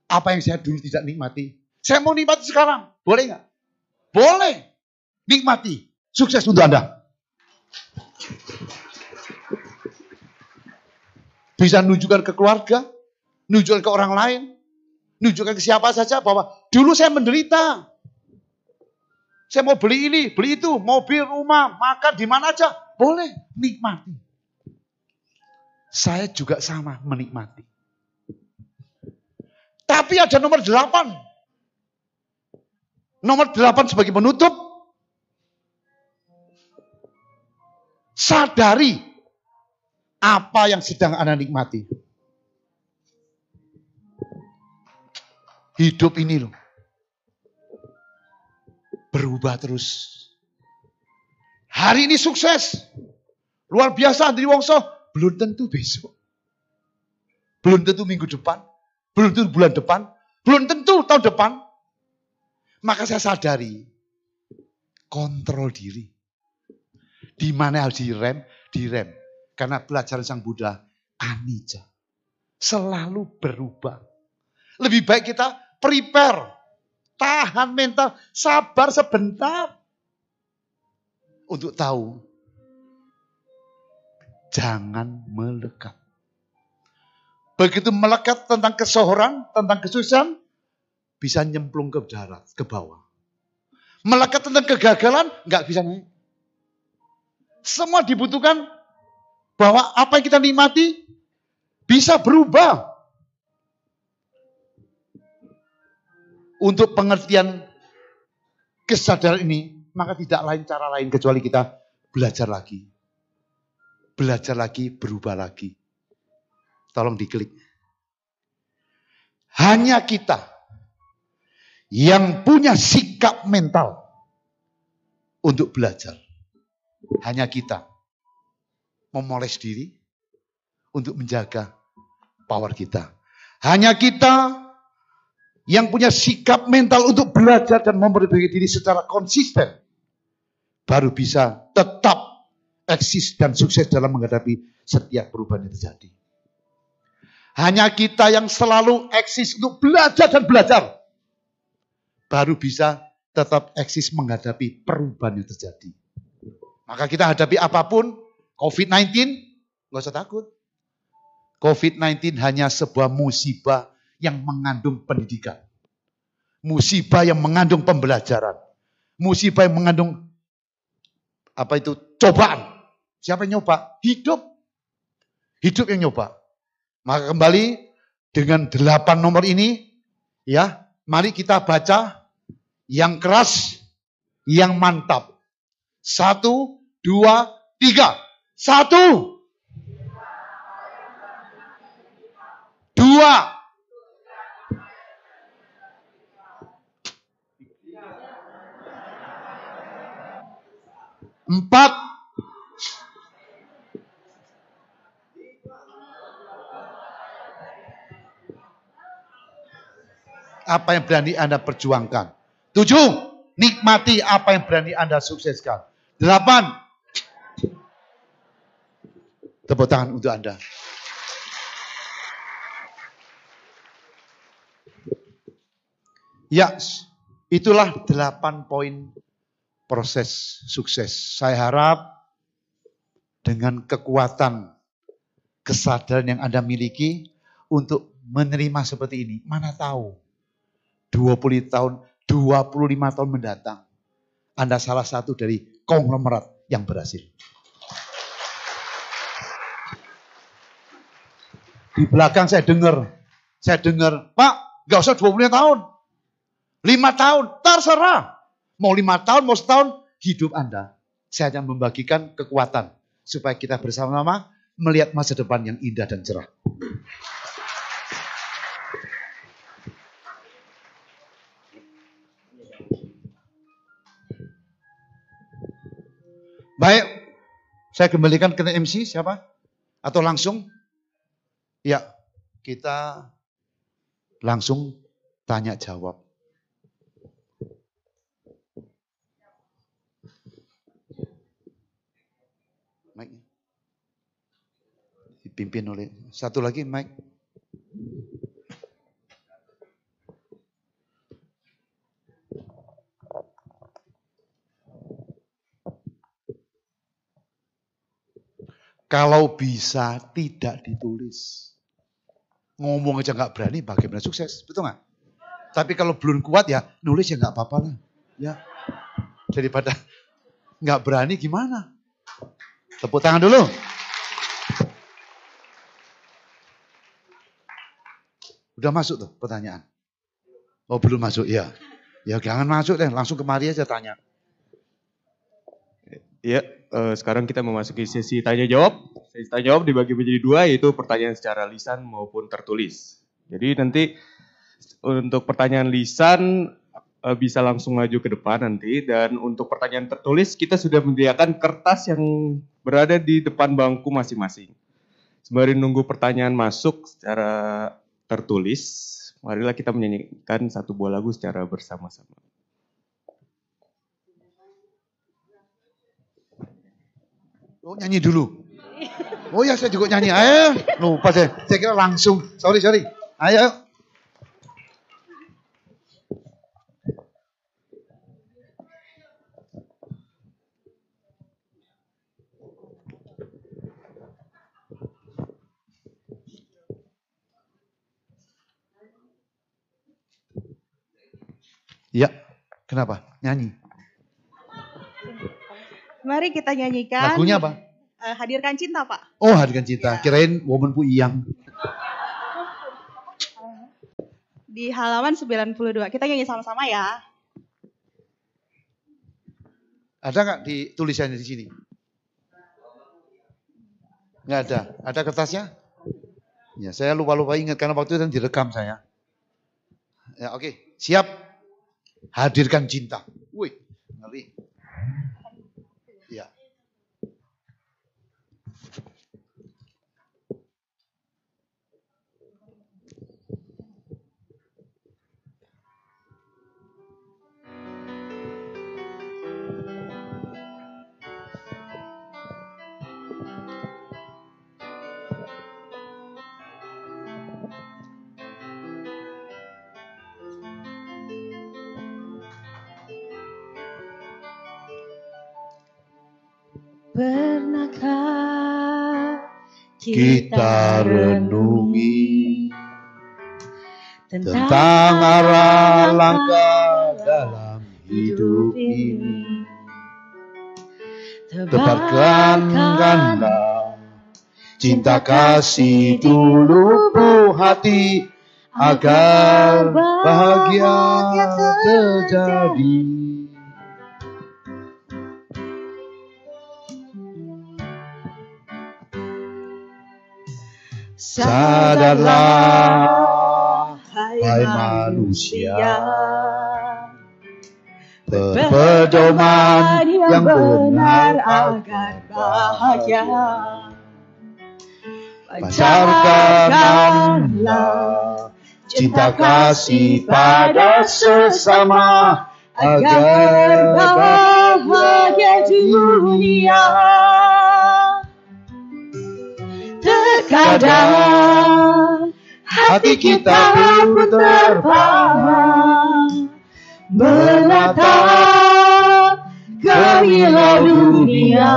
C: Apa yang saya dulu tidak nikmati. Saya mau nikmati sekarang. Boleh nggak? Boleh. Nikmati. Sukses untuk Anda. Bisa menunjukkan ke keluarga. Menunjukkan ke orang lain. Menunjukkan ke siapa saja bahwa dulu saya menderita. Saya mau beli ini, beli itu, mobil, rumah, makan di mana aja. Boleh, nikmati. Saya juga sama menikmati. Tapi ada nomor delapan. Nomor delapan sebagai penutup. Sadari apa yang sedang Anda nikmati. Hidup ini loh. Berubah terus. Hari ini sukses. Luar biasa Andri Wongso. Belum tentu besok. Belum tentu minggu depan. Belum tentu bulan depan. Belum tentu tahun depan. Maka saya sadari. Kontrol diri. Di mana harus direm? Direm. Karena pelajaran Sang Buddha. Anija. Selalu berubah. Lebih baik kita prepare. Tahan mental. Sabar sebentar. Untuk tahu jangan melekat. Begitu melekat tentang kesohoran, tentang kesuksesan, bisa nyemplung ke darat, ke bawah. Melekat tentang kegagalan, nggak bisa naik. Semua dibutuhkan bahwa apa yang kita nikmati bisa berubah. Untuk pengertian kesadaran ini, maka tidak lain cara lain kecuali kita belajar lagi. Belajar lagi, berubah lagi. Tolong diklik. Hanya kita yang punya sikap mental untuk belajar. Hanya kita memoles diri untuk menjaga power kita. Hanya kita yang punya sikap mental untuk belajar dan memperbaiki diri secara konsisten baru bisa tetap eksis dan sukses dalam menghadapi setiap perubahan yang terjadi. Hanya kita yang selalu eksis untuk belajar dan belajar. Baru bisa tetap eksis menghadapi perubahan yang terjadi. Maka kita hadapi apa pun, COVID-19, nggak usah takut. COVID-19 hanya sebuah musibah yang mengandung pendidikan. Musibah yang mengandung pembelajaran. Musibah yang mengandung apa itu cobaan. Siapa yang nyoba? Hidup. Hidup yang nyoba. Maka kembali dengan delapan nomor ini, ya, mari kita baca yang keras, yang mantap. Satu, dua, tiga. Satu. Dua. Empat. apa yang berani Anda perjuangkan. Tujuh, nikmati apa yang berani Anda sukseskan. Delapan, tepuk tangan untuk Anda. Ya, itulah delapan poin proses sukses. Saya harap dengan kekuatan kesadaran yang Anda miliki untuk menerima seperti ini. Mana tahu 20 tahun, 25 tahun mendatang. Anda salah satu dari konglomerat yang berhasil. Di belakang saya dengar, saya dengar, Pak, gak usah 20 tahun. 5 tahun, terserah. Mau 5 tahun, mau setahun, hidup Anda. Saya hanya membagikan kekuatan. Supaya kita bersama-sama melihat masa depan yang indah dan cerah. Baik, saya kembalikan ke MC siapa? Atau langsung? Ya, kita langsung tanya jawab. Mike. Dipimpin oleh satu lagi Mike. Kalau bisa tidak ditulis. Ngomong aja nggak berani bagaimana sukses, betul nggak? Tapi kalau belum kuat ya nulis ya nggak apa-apa lah. Ya daripada (laughs) nggak berani gimana? Tepuk tangan dulu. Udah masuk tuh pertanyaan. Oh belum masuk ya. Ya jangan masuk deh, langsung kemari aja tanya.
A: Ya, eh, sekarang kita memasuki sesi tanya jawab. Sesi tanya jawab dibagi menjadi dua, yaitu pertanyaan secara lisan maupun tertulis. Jadi nanti untuk pertanyaan lisan eh, bisa langsung maju ke depan nanti, dan untuk pertanyaan tertulis kita sudah menyediakan kertas yang berada di depan bangku masing-masing. Sembari nunggu pertanyaan masuk secara tertulis, marilah kita menyanyikan satu buah lagu secara bersama-sama.
C: Oh nyanyi dulu. Oh ya saya juga nyanyi. Ayo. Lupa saya. Saya kira langsung. Sorry, sorry. Ayo.
D: Ya, kenapa? Nyanyi.
E: Mari kita nyanyikan.
D: Lagunya apa?
E: eh, hadirkan cinta, Pak.
D: Oh, hadikan cinta. Kirain Woman Pu Iyang.
E: Di halaman 92. Kita nyanyi sama-sama ya.
D: Ada nggak di tulisannya di sini? Nggak ada. Ada kertasnya? Ya, saya lupa-lupa ingat karena waktu itu direkam saya. Ya, oke. Siap. Hadirkan cinta. Wih, ngeri.
E: Pernahkah
D: Kita renungi tentang arah langkah dalam hidup ini. Tebarkanlah cinta kasih dulu hati agar bahagia terjadi. Sadarlah, hai manusia, pedoman yang benar agar bahagia. Pancarkanlah cinta kasih pada sesama agar bahagia dunia. Terkadang hati kita pun terbang menatap kehilau dunia.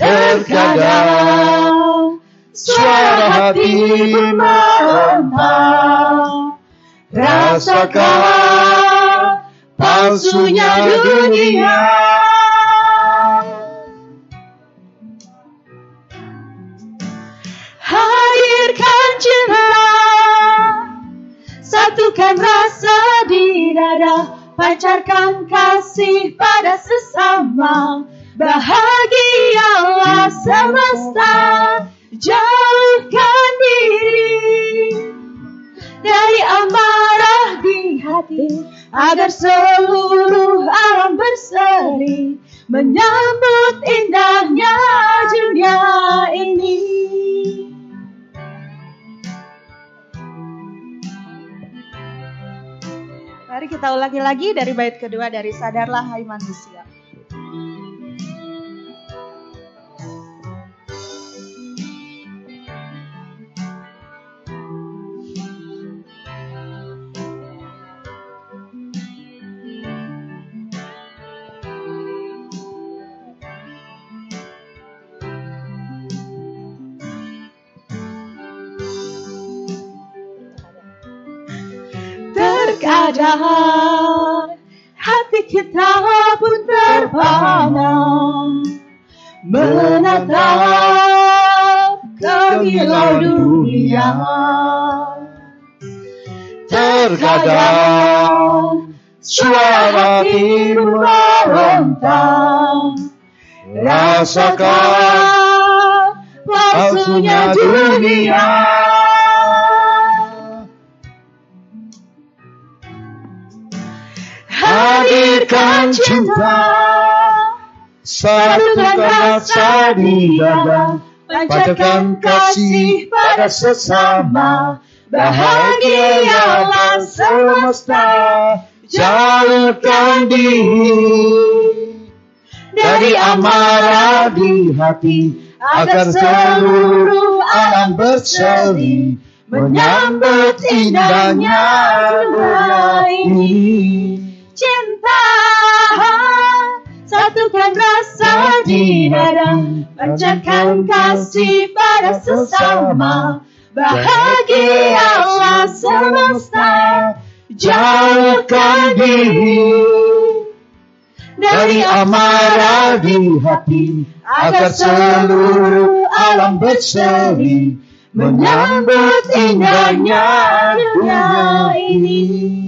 D: Terkadang suara hati meronta Rasakan palsunya dunia Cinta Satukan rasa di dada Pancarkan kasih pada sesama. Bahagialah semesta. Jauhkan diri Dari amarah di hati Agar seluruh alam berseri Menyambut indahnya dunia ini Mari kita ulangi lagi dari bait kedua dari Sadarlah Hai Manusia. Terkadang hati kita pun terpana menatap kehilau dunia. Terkadang suara hati meronta rasakan palsunya dunia. Hadirkan cinta. Satukan rasa di dada. Pancarkan kasih pada sesama. Bahagialah semesta. Jauhkan diri. Dari amarah di hati Agar seluruh alam berseri Menyambut indahnya dunia ini cinta. Satukan rasa di dada Pancarkan kasih pada sesama. Bahagialah semesta.
C: Jauhkan diri dari amarah di hati agar seluruh alam berseri menyambut indahnya dunia ini.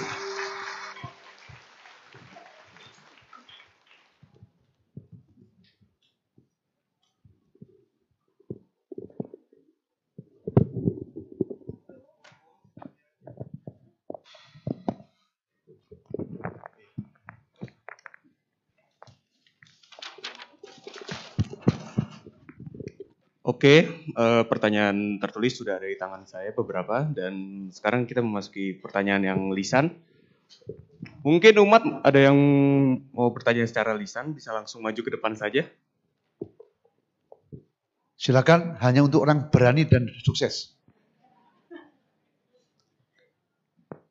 A: Oke, eh, pertanyaan tertulis sudah ada di tangan saya beberapa dan sekarang kita memasuki pertanyaan yang lisan. Mungkin umat ada yang mau bertanya secara lisan bisa langsung maju ke depan saja.
C: Silakan hanya untuk orang berani dan sukses.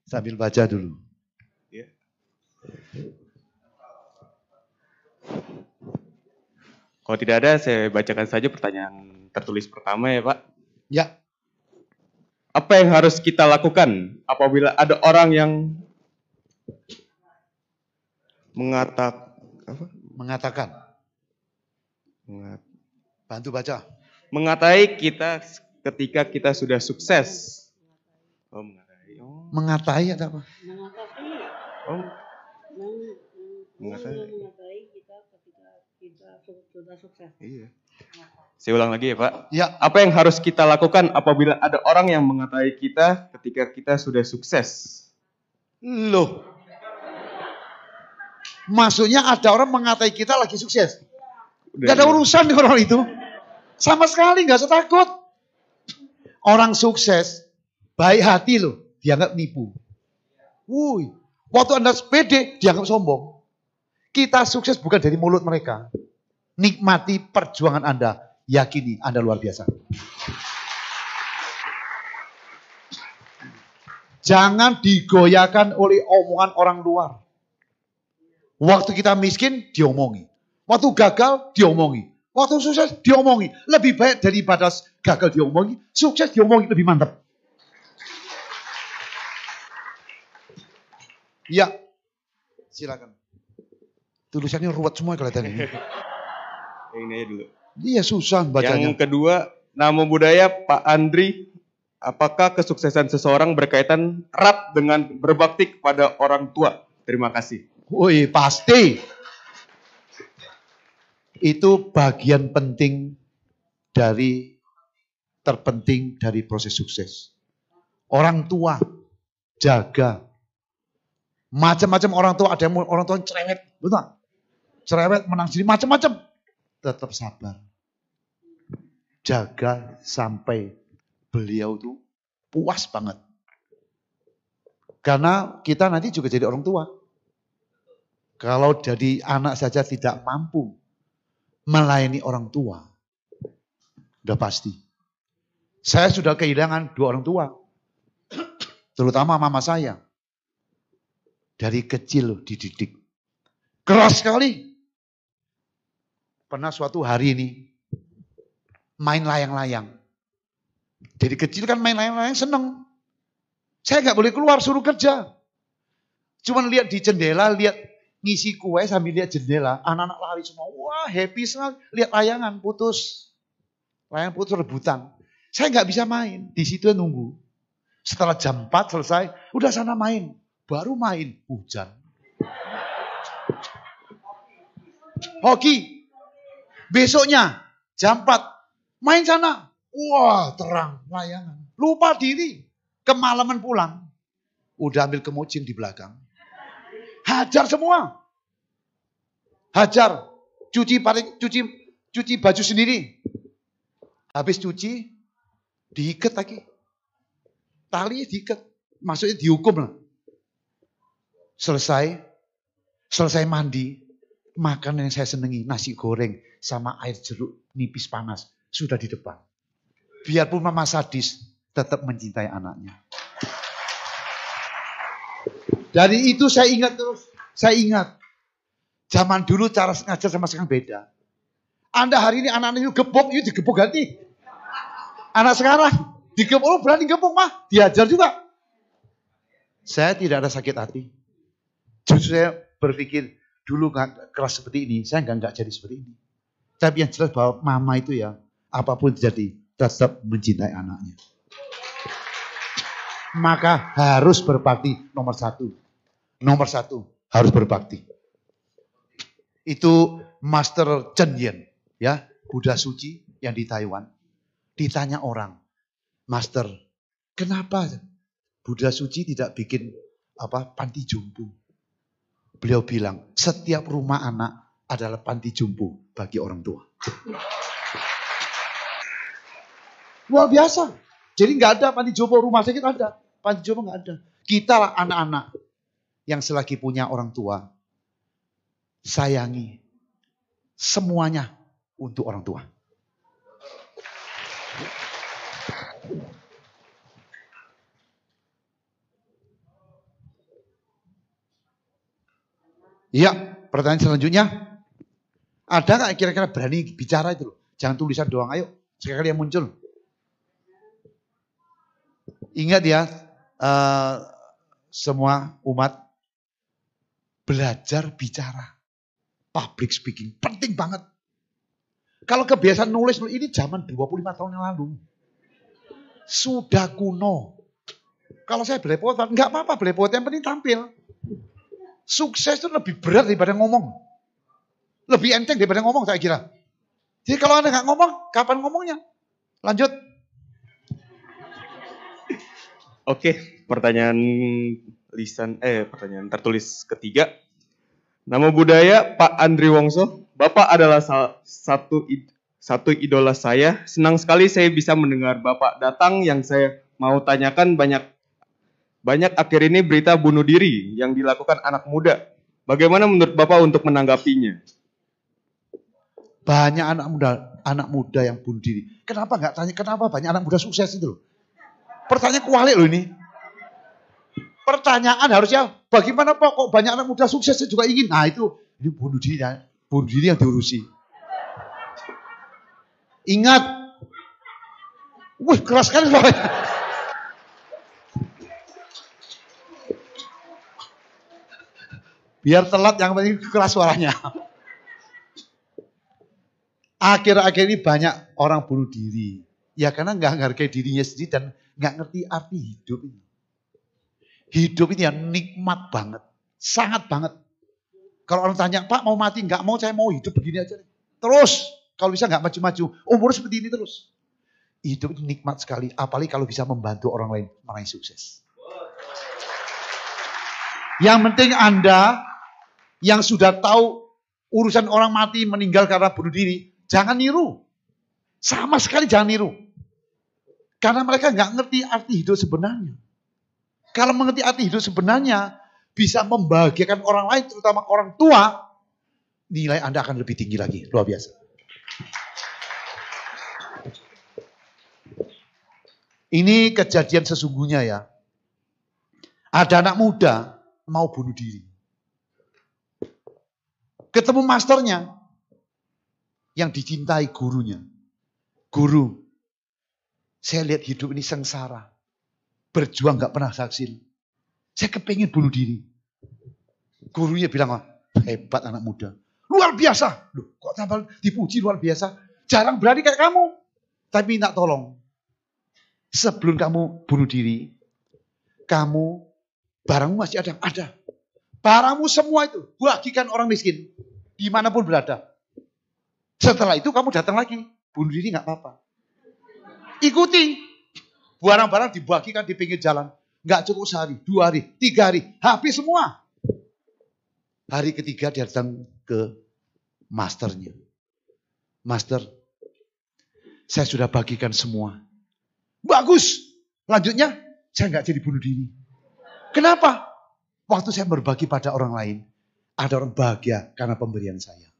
C: Sambil baca dulu.
A: Ya. Kalau tidak ada, saya bacakan saja pertanyaan tertulis pertama ya Pak.
C: Ya,
A: Apa yang harus kita lakukan apabila ada orang yang mengatak apa?
C: mengatakan.
A: Mengat-
C: Bantu baca.
A: mengatai kita ketika kita sudah sukses. Oh, mengatai. Oh,
C: Mengatai ada apa?
A: oh. Mengatai.
F: Sudah sukses.
A: Iya. Saya ulang lagi ya Pak.
C: Ya,
A: Apa yang harus kita lakukan apabila ada orang yang mengatai kita ketika kita sudah sukses?
C: loh. Maksudnya ada orang mengatai kita lagi sukses.
A: Udah,
C: Gak ada
A: iya.
C: urusan dengan orang itu. Sama sekali gak usah takut. Orang sukses, baik hati loh, dianggap nipu. Wuih, waktu Anda pede, dianggap sombong. Kita sukses bukan dari mulut mereka. Nikmati perjuangan Anda. Yakini Anda luar biasa. Jangan digoyahkan oleh omongan orang luar. Waktu kita miskin, diomongi. Waktu gagal, diomongi. Waktu sukses, diomongi. Lebih baik daripada gagal diomongi, sukses diomongi lebih mantap. Ya, silakan. Tulisannya ruwet semua kelihatannya.
A: Yang ini aja dulu.
C: Iya susah bacanya.
A: Yang kedua, nama budaya Pak Andri. Apakah kesuksesan seseorang berkaitan erat dengan berbakti kepada orang tua? Terima kasih.
C: Woi, pasti. Itu bagian penting dari terpenting dari proses sukses. Orang tua jaga. Macam-macam orang tua, ada yang orang tua cerewet, betul? Cerewet menang sendiri macam-macam. Tetap sabar. Jaga sampai beliau tuh puas banget. Karena kita nanti juga jadi orang tua. Kalau jadi anak saja tidak mampu melayani orang tua, udah pasti. Saya sudah kehilangan dua orang tua, terutama mama saya. Dari kecil dididik. Keras sekali. Pernah suatu hari ini, main layang-layang. Dari kecil kan main layang-layang seneng. Saya nggak boleh keluar, suruh kerja. Cuman lihat di jendela, lihat ngisi kue sambil lihat jendela, anak-anak lari semua. Wah, happy sekali. Lihat layangan putus. Layangan putus rebutan. Saya nggak bisa main. Di situ nunggu. Setelah jam 4 selesai, udah sana main. Baru main, hujan. Hoki. Besoknya, jam 4, main sana. Wah, terang layangan. Lupa diri. Kemalaman pulang. Udah ambil kemocing di belakang. Hajar semua. Hajar. Cuci paling cuci cuci baju sendiri. Habis cuci diikat lagi. Tali diikat. Maksudnya dihukum lah. Selesai. Selesai mandi. Makanan yang saya senangi. Nasi goreng sama air jeruk nipis panas. Sudah di depan. Biarpun mama sadis. Tetap mencintai anaknya. Dari itu saya ingat terus. Saya ingat. Zaman dulu cara ngajar sama sekarang beda. Anda hari ini anak-anak itu gebok, itu digebok ganti. Anak sekarang Digepuk, oh berani gepuk mah, diajar juga. Saya tidak ada sakit hati. Justru saya berpikir, dulu nggak keras seperti ini, saya nggak nggak jadi seperti ini. Tapi yang jelas bahwa mama itu ya, apa pun terjadi, tetap mencintai anaknya. Maka harus berbakti nomor satu. Nomor satu, harus berbakti. Itu Master Chen Yen, ya, Buddha suci yang di Taiwan. Ditanya orang, Master, kenapa Buddha suci tidak bikin apa panti jompo? Beliau bilang, setiap rumah anak adalah panti jompo bagi orang tua. Luar biasa. Jadi nggak ada panti jompo rumah sakit ada, panti jompo nggak ada. Kita lah anak-anak yang selagi punya orang tua, sayangi semuanya untuk orang tua. Iya, pertanyaan selanjutnya. Ada nggak kira-kira berani bicara itu? Jangan tulisan doang, ayo sekali yang muncul. Ingat ya, uh, semua umat belajar bicara. Public speaking, penting banget. Kalau kebiasaan nulis, ini zaman 25 tahun yang lalu. Sudah kuno. Kalau saya belepotan, nggak apa-apa belepotan, yang penting tampil. Sukses itu lebih berat daripada ngomong. Lebih enteng daripada ngomong saya kira. Jadi kalau Anda nggak ngomong, kapan ngomongnya? Lanjut.
A: Oke, pertanyaan lisan eh pertanyaan tertulis ketiga. Nama budaya Pak Andri Wongso. Bapak adalah satu satu idola saya. Senang sekali saya bisa mendengar Bapak datang yang saya mau tanyakan banyak banyak akhir ini berita bunuh diri yang dilakukan anak muda. Bagaimana menurut Bapak untuk menanggapinya?
C: Banyak anak muda, anak muda yang bunuh diri. Kenapa nggak tanya kenapa banyak anak muda sukses itu loh? Pertanyaan kualik loh ini. Pertanyaan harusnya bagaimana Pak kok banyak anak muda sukses juga ingin. Nah itu ini bunuh diri, bunuh diri yang diurusi. Ingat, wih keras Pak. Biar telat yang penting keras suaranya. Akhir-akhir ini banyak orang bunuh diri. Ya karena nggak menghargai dirinya sendiri dan nggak ngerti arti hidup ini. Hidup ini ya nikmat banget. Sangat banget. Kalau orang tanya, Pak mau mati? Nggak mau, saya mau hidup begini aja. Terus, kalau bisa nggak maju-maju. Umur seperti ini terus. Hidup itu nikmat sekali. Apalagi kalau bisa membantu orang lain meraih sukses. Yang penting Anda yang sudah tahu urusan orang mati meninggal karena bunuh diri, Jangan niru. Sama sekali jangan niru. Karena mereka nggak ngerti arti hidup sebenarnya. Kalau mengerti arti hidup sebenarnya, bisa membahagiakan orang lain, terutama orang tua, nilai Anda akan lebih tinggi lagi. Luar biasa. Ini kejadian sesungguhnya ya. Ada anak muda mau bunuh diri. Ketemu masternya, yang dicintai gurunya. Guru, saya lihat hidup ini sengsara. Berjuang gak pernah saksil. Saya kepingin bunuh diri. Gurunya bilang, hebat anak muda. Luar biasa. Loh, kok tambah dipuji luar biasa. Jarang berani kayak kamu. Tapi minta tolong. Sebelum kamu bunuh diri, kamu barangmu masih ada? Ada. Barangmu semua itu bagikan orang miskin. Di mana pun berada. Setelah itu kamu datang lagi, bunuh diri nggak apa-apa. Ikuti. Barang-barang dibagikan di pinggir jalan. Nggak cukup sehari, dua hari, tiga hari. Habis semua. Hari ketiga dia datang ke masternya. Master, saya sudah bagikan semua. Bagus. Lanjutnya, saya nggak jadi bunuh diri. Kenapa? Waktu saya berbagi pada orang lain, ada orang bahagia karena pemberian saya.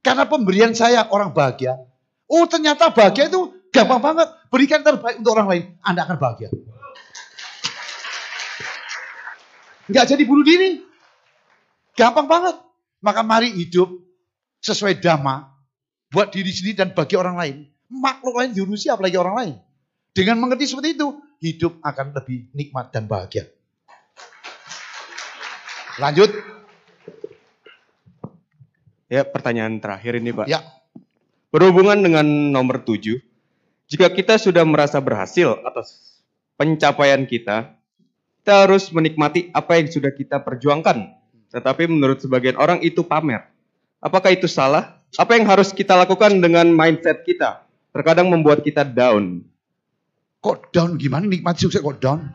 C: Karena pemberian saya orang bahagia. Oh ternyata bahagia itu gampang banget. Berikan terbaik untuk orang lain. Anda akan bahagia. Enggak jadi bunuh diri. Gampang banget. Maka mari hidup sesuai dhamma. Buat diri sendiri dan bagi orang lain. Makhluk lain diurusi apalagi orang lain. Dengan mengerti seperti itu, hidup akan lebih nikmat dan bahagia. Lanjut.
A: Ya, pertanyaan terakhir ini, Pak.
C: Ya.
A: Berhubungan dengan nomor 7, jika kita sudah merasa berhasil atas pencapaian kita, kita harus menikmati apa yang sudah kita perjuangkan. Tetapi menurut sebagian orang itu pamer. Apakah itu salah? Apa yang harus kita lakukan dengan mindset kita? Terkadang membuat kita down.
C: Kok down gimana? Nikmati sukses kok down?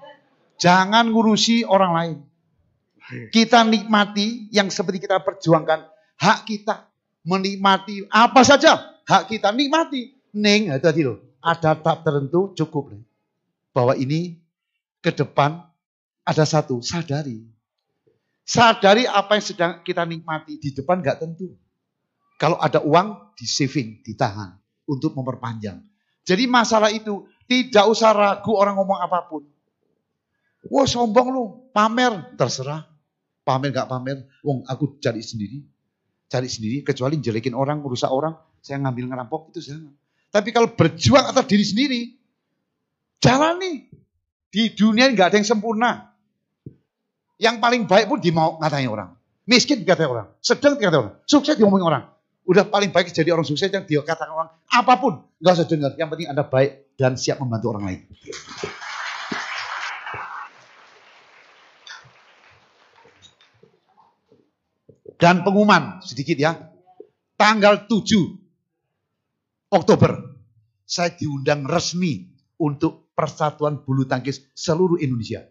C: Jangan ngurusi orang lain. Kita nikmati yang seperti kita perjuangkan. Hak kita. Menikmati apa saja. Hak kita nikmati. Neng, itu tadi loh. Ada tahap tertentu cukup. Neng. Bahwa ini ke depan ada satu. Sadari. Sadari apa yang sedang kita nikmati. Di depan nggak tentu. Kalau ada uang, di saving, ditahan. Untuk memperpanjang. Jadi masalah itu tidak usah ragu orang ngomong apa pun. Wah sombong lu, pamer, terserah. Pamer gak pamer, wong aku cari sendiri. Cari sendiri, kecuali jelekin orang, merusak orang, saya ngambil ngerampok, itu jangan. Tapi kalau berjuang atas diri sendiri, jalani. Di dunia nggak ada yang sempurna. Yang paling baik pun dimau ngatain orang. Miskin dikatain orang. Sedang dikatain orang. Sukses diomongin orang. Udah paling baik jadi orang sukses yang dia katakan orang. Apa pun. Nggak usah dengar. Yang penting Anda baik dan siap membantu orang lain. Dan pengumuman sedikit ya. Tanggal 7 Oktober saya diundang resmi untuk Persatuan Bulu Tangkis seluruh Indonesia.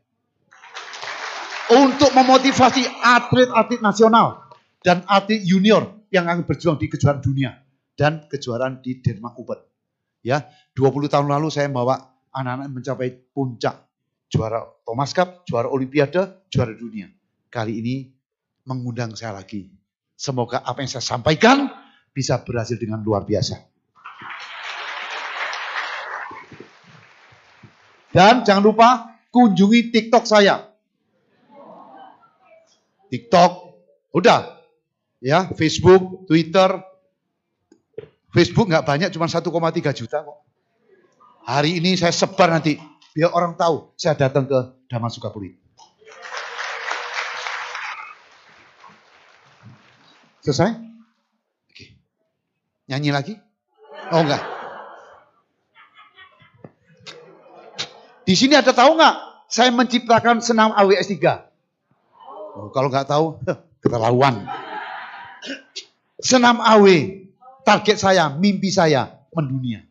C: Untuk memotivasi atlet-atlet nasional dan atlet junior yang akan berjuang di kejuaraan dunia dan kejuaraan di Denmark Open. Ya, 20 tahun lalu saya bawa anak-anak mencapai puncak juara Thomas Cup, juara Olimpiade, juara dunia. Kali ini mengundang saya lagi. Semoga apa yang saya sampaikan bisa berhasil dengan luar biasa. Dan jangan lupa kunjungi TikTok saya. TikTok, udah. Ya, Facebook, Twitter. Facebook nggak banyak, cuma 1,3 juta kok. Hari ini saya sebar nanti, biar orang tahu saya datang ke Daman Sukabumi. Selesai? Oke. Nyanyi lagi? Oh enggak. Di sini ada tahu nggak? Saya menciptakan senam AWS 3. Oh, kalau nggak tahu, (laughs) keterlaluan. Senam AW, target saya, mimpi saya mendunia.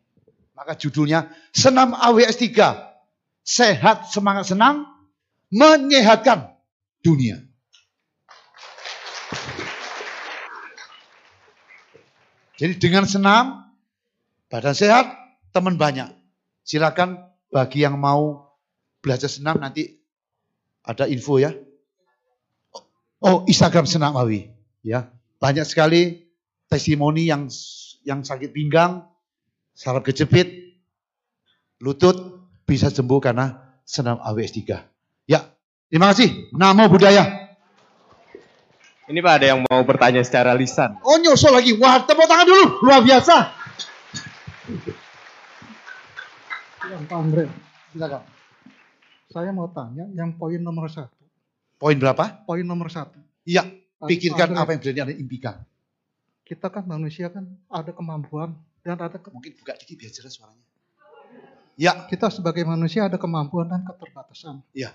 C: Maka judulnya Senam AWS 3. Sehat, semangat senang, menyehatkan dunia. Jadi dengan senam, badan sehat, teman banyak. Silakan bagi yang mau belajar senam nanti ada info ya. Oh, Instagram Senam Awi. Ya, banyak sekali testimoni yang yang sakit pinggang, saraf kejepit, lutut bisa sembuh karena senam AWS 3. Ya, terima kasih. Namo Buddhaya.
A: Ini Pak ada yang mau bertanya secara lisan.
C: Oh nyusul lagi. Wah tepuk tangan dulu. Luar biasa.
G: Yang silakan. Saya mau tanya yang poin nomor satu.
C: Poin berapa?
G: Poin nomor satu.
C: Iya. Pikirkan apa yang berani Anda impikan.
G: Kita kan manusia kan ada kemampuan dan ada ke-
C: Mungkin buka dikit biar jelas suaranya. Ya,
G: kita sebagai manusia ada kemampuan dan keterbatasan.
C: Iya.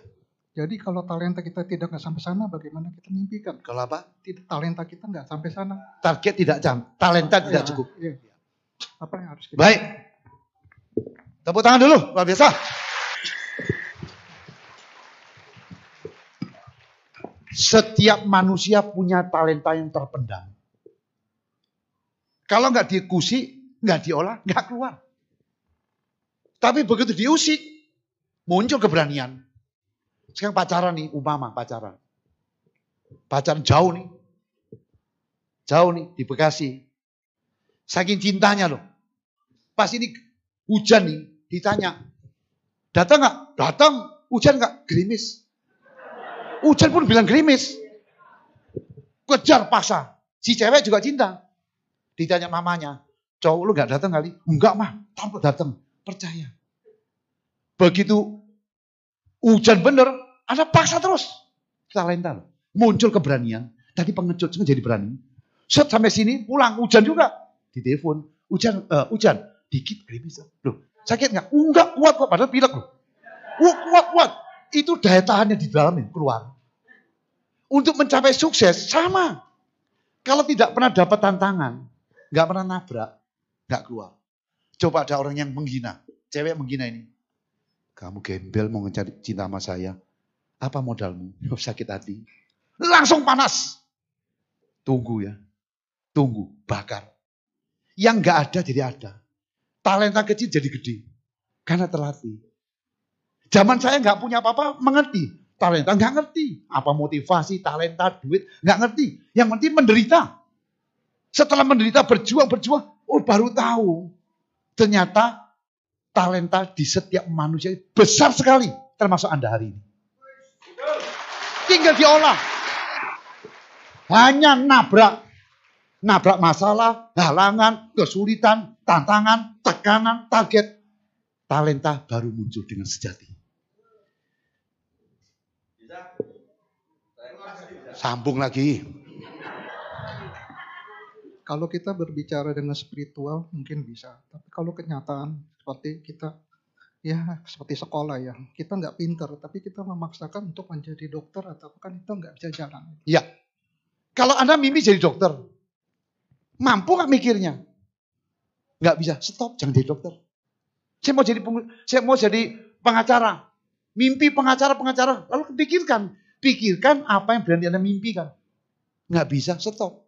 G: Jadi kalau talenta kita tidak nggak sampai sana, bagaimana kita mimpikan?
C: kalau apa?
G: Tidak, talenta kita nggak sampai sana.
C: Target tidak jam, talenta tidak
G: Ya,
C: cukup.
G: iya. Apa yang harus kita?
C: Baik. Tepuk tangan dulu, luar biasa. Setiap manusia punya talenta yang terpendam. Kalau nggak diikusi, nggak diolah, nggak keluar. Tapi begitu diusik, muncul keberanian. Sekarang pacaran nih, umpama pacaran. Pacaran jauh nih. Jauh nih, di Bekasi. Saking cintanya loh. Pas ini hujan nih, ditanya. Datang nggak? Datang. Hujan nggak? Gerimis. Hujan pun bilang gerimis. Kejar paksa. Si cewek juga cinta. Ditanya mamanya. Cowok lu nggak datang kali? Enggak mah, tanpa datang. Percaya. Begitu hujan bener, Anda paksa terus. Talenta loh. Muncul keberanian. Tadi pengecut, jadi berani. Set sampai sini, pulang. Hujan juga. Di telepon. Hujan, eh, hujan. Dikit gerimis. Loh, sakit nggak? Enggak, kuat kok. Padahal pilek loh. Wah, kuat, kuat. Itu daya tahannya di dalam nih, keluar. Untuk mencapai sukses, sama. Kalau tidak pernah dapat tantangan, nggak pernah nabrak, nggak keluar. Coba ada orang yang menghina. Cewek menghina ini. Kamu gembel mau mencari cinta sama saya. Apa modalmu? (laughs) Oh, sakit hati. Langsung panas. Tunggu ya. Tunggu. Bakar. Yang nggak ada jadi ada. Talenta kecil jadi gede. Karena terlatih. Zaman saya nggak punya apa-apa, mengerti. Talenta nggak ngerti. Apa motivasi, talenta, duit, nggak ngerti. Yang penting menderita. Setelah menderita, berjuang, berjuang. Oh baru tahu. Ternyata talenta di setiap manusia besar sekali. Termasuk Anda hari ini. Tinggal diolah. Hanya nabrak. Nabrak masalah, halangan, kesulitan, tantangan, tekanan, target. Talenta baru muncul dengan sejati. Sambung lagi.
G: Kalau kita berbicara dengan spiritual mungkin bisa, tapi kalau kenyataan seperti kita ya seperti sekolah ya, kita nggak pinter, tapi kita memaksakan untuk menjadi dokter atau kan itu nggak bisa jalan.
C: Ya. Kalau Anda mimpi jadi dokter, mampu nggak mikirnya? Nggak bisa. Stop, jangan jadi dokter. Saya mau jadi saya mau jadi pengacara. Mimpi pengacara pengacara. Lalu pikirkan, pikirkan apa yang berani Anda mimpikan. Nggak bisa, stop.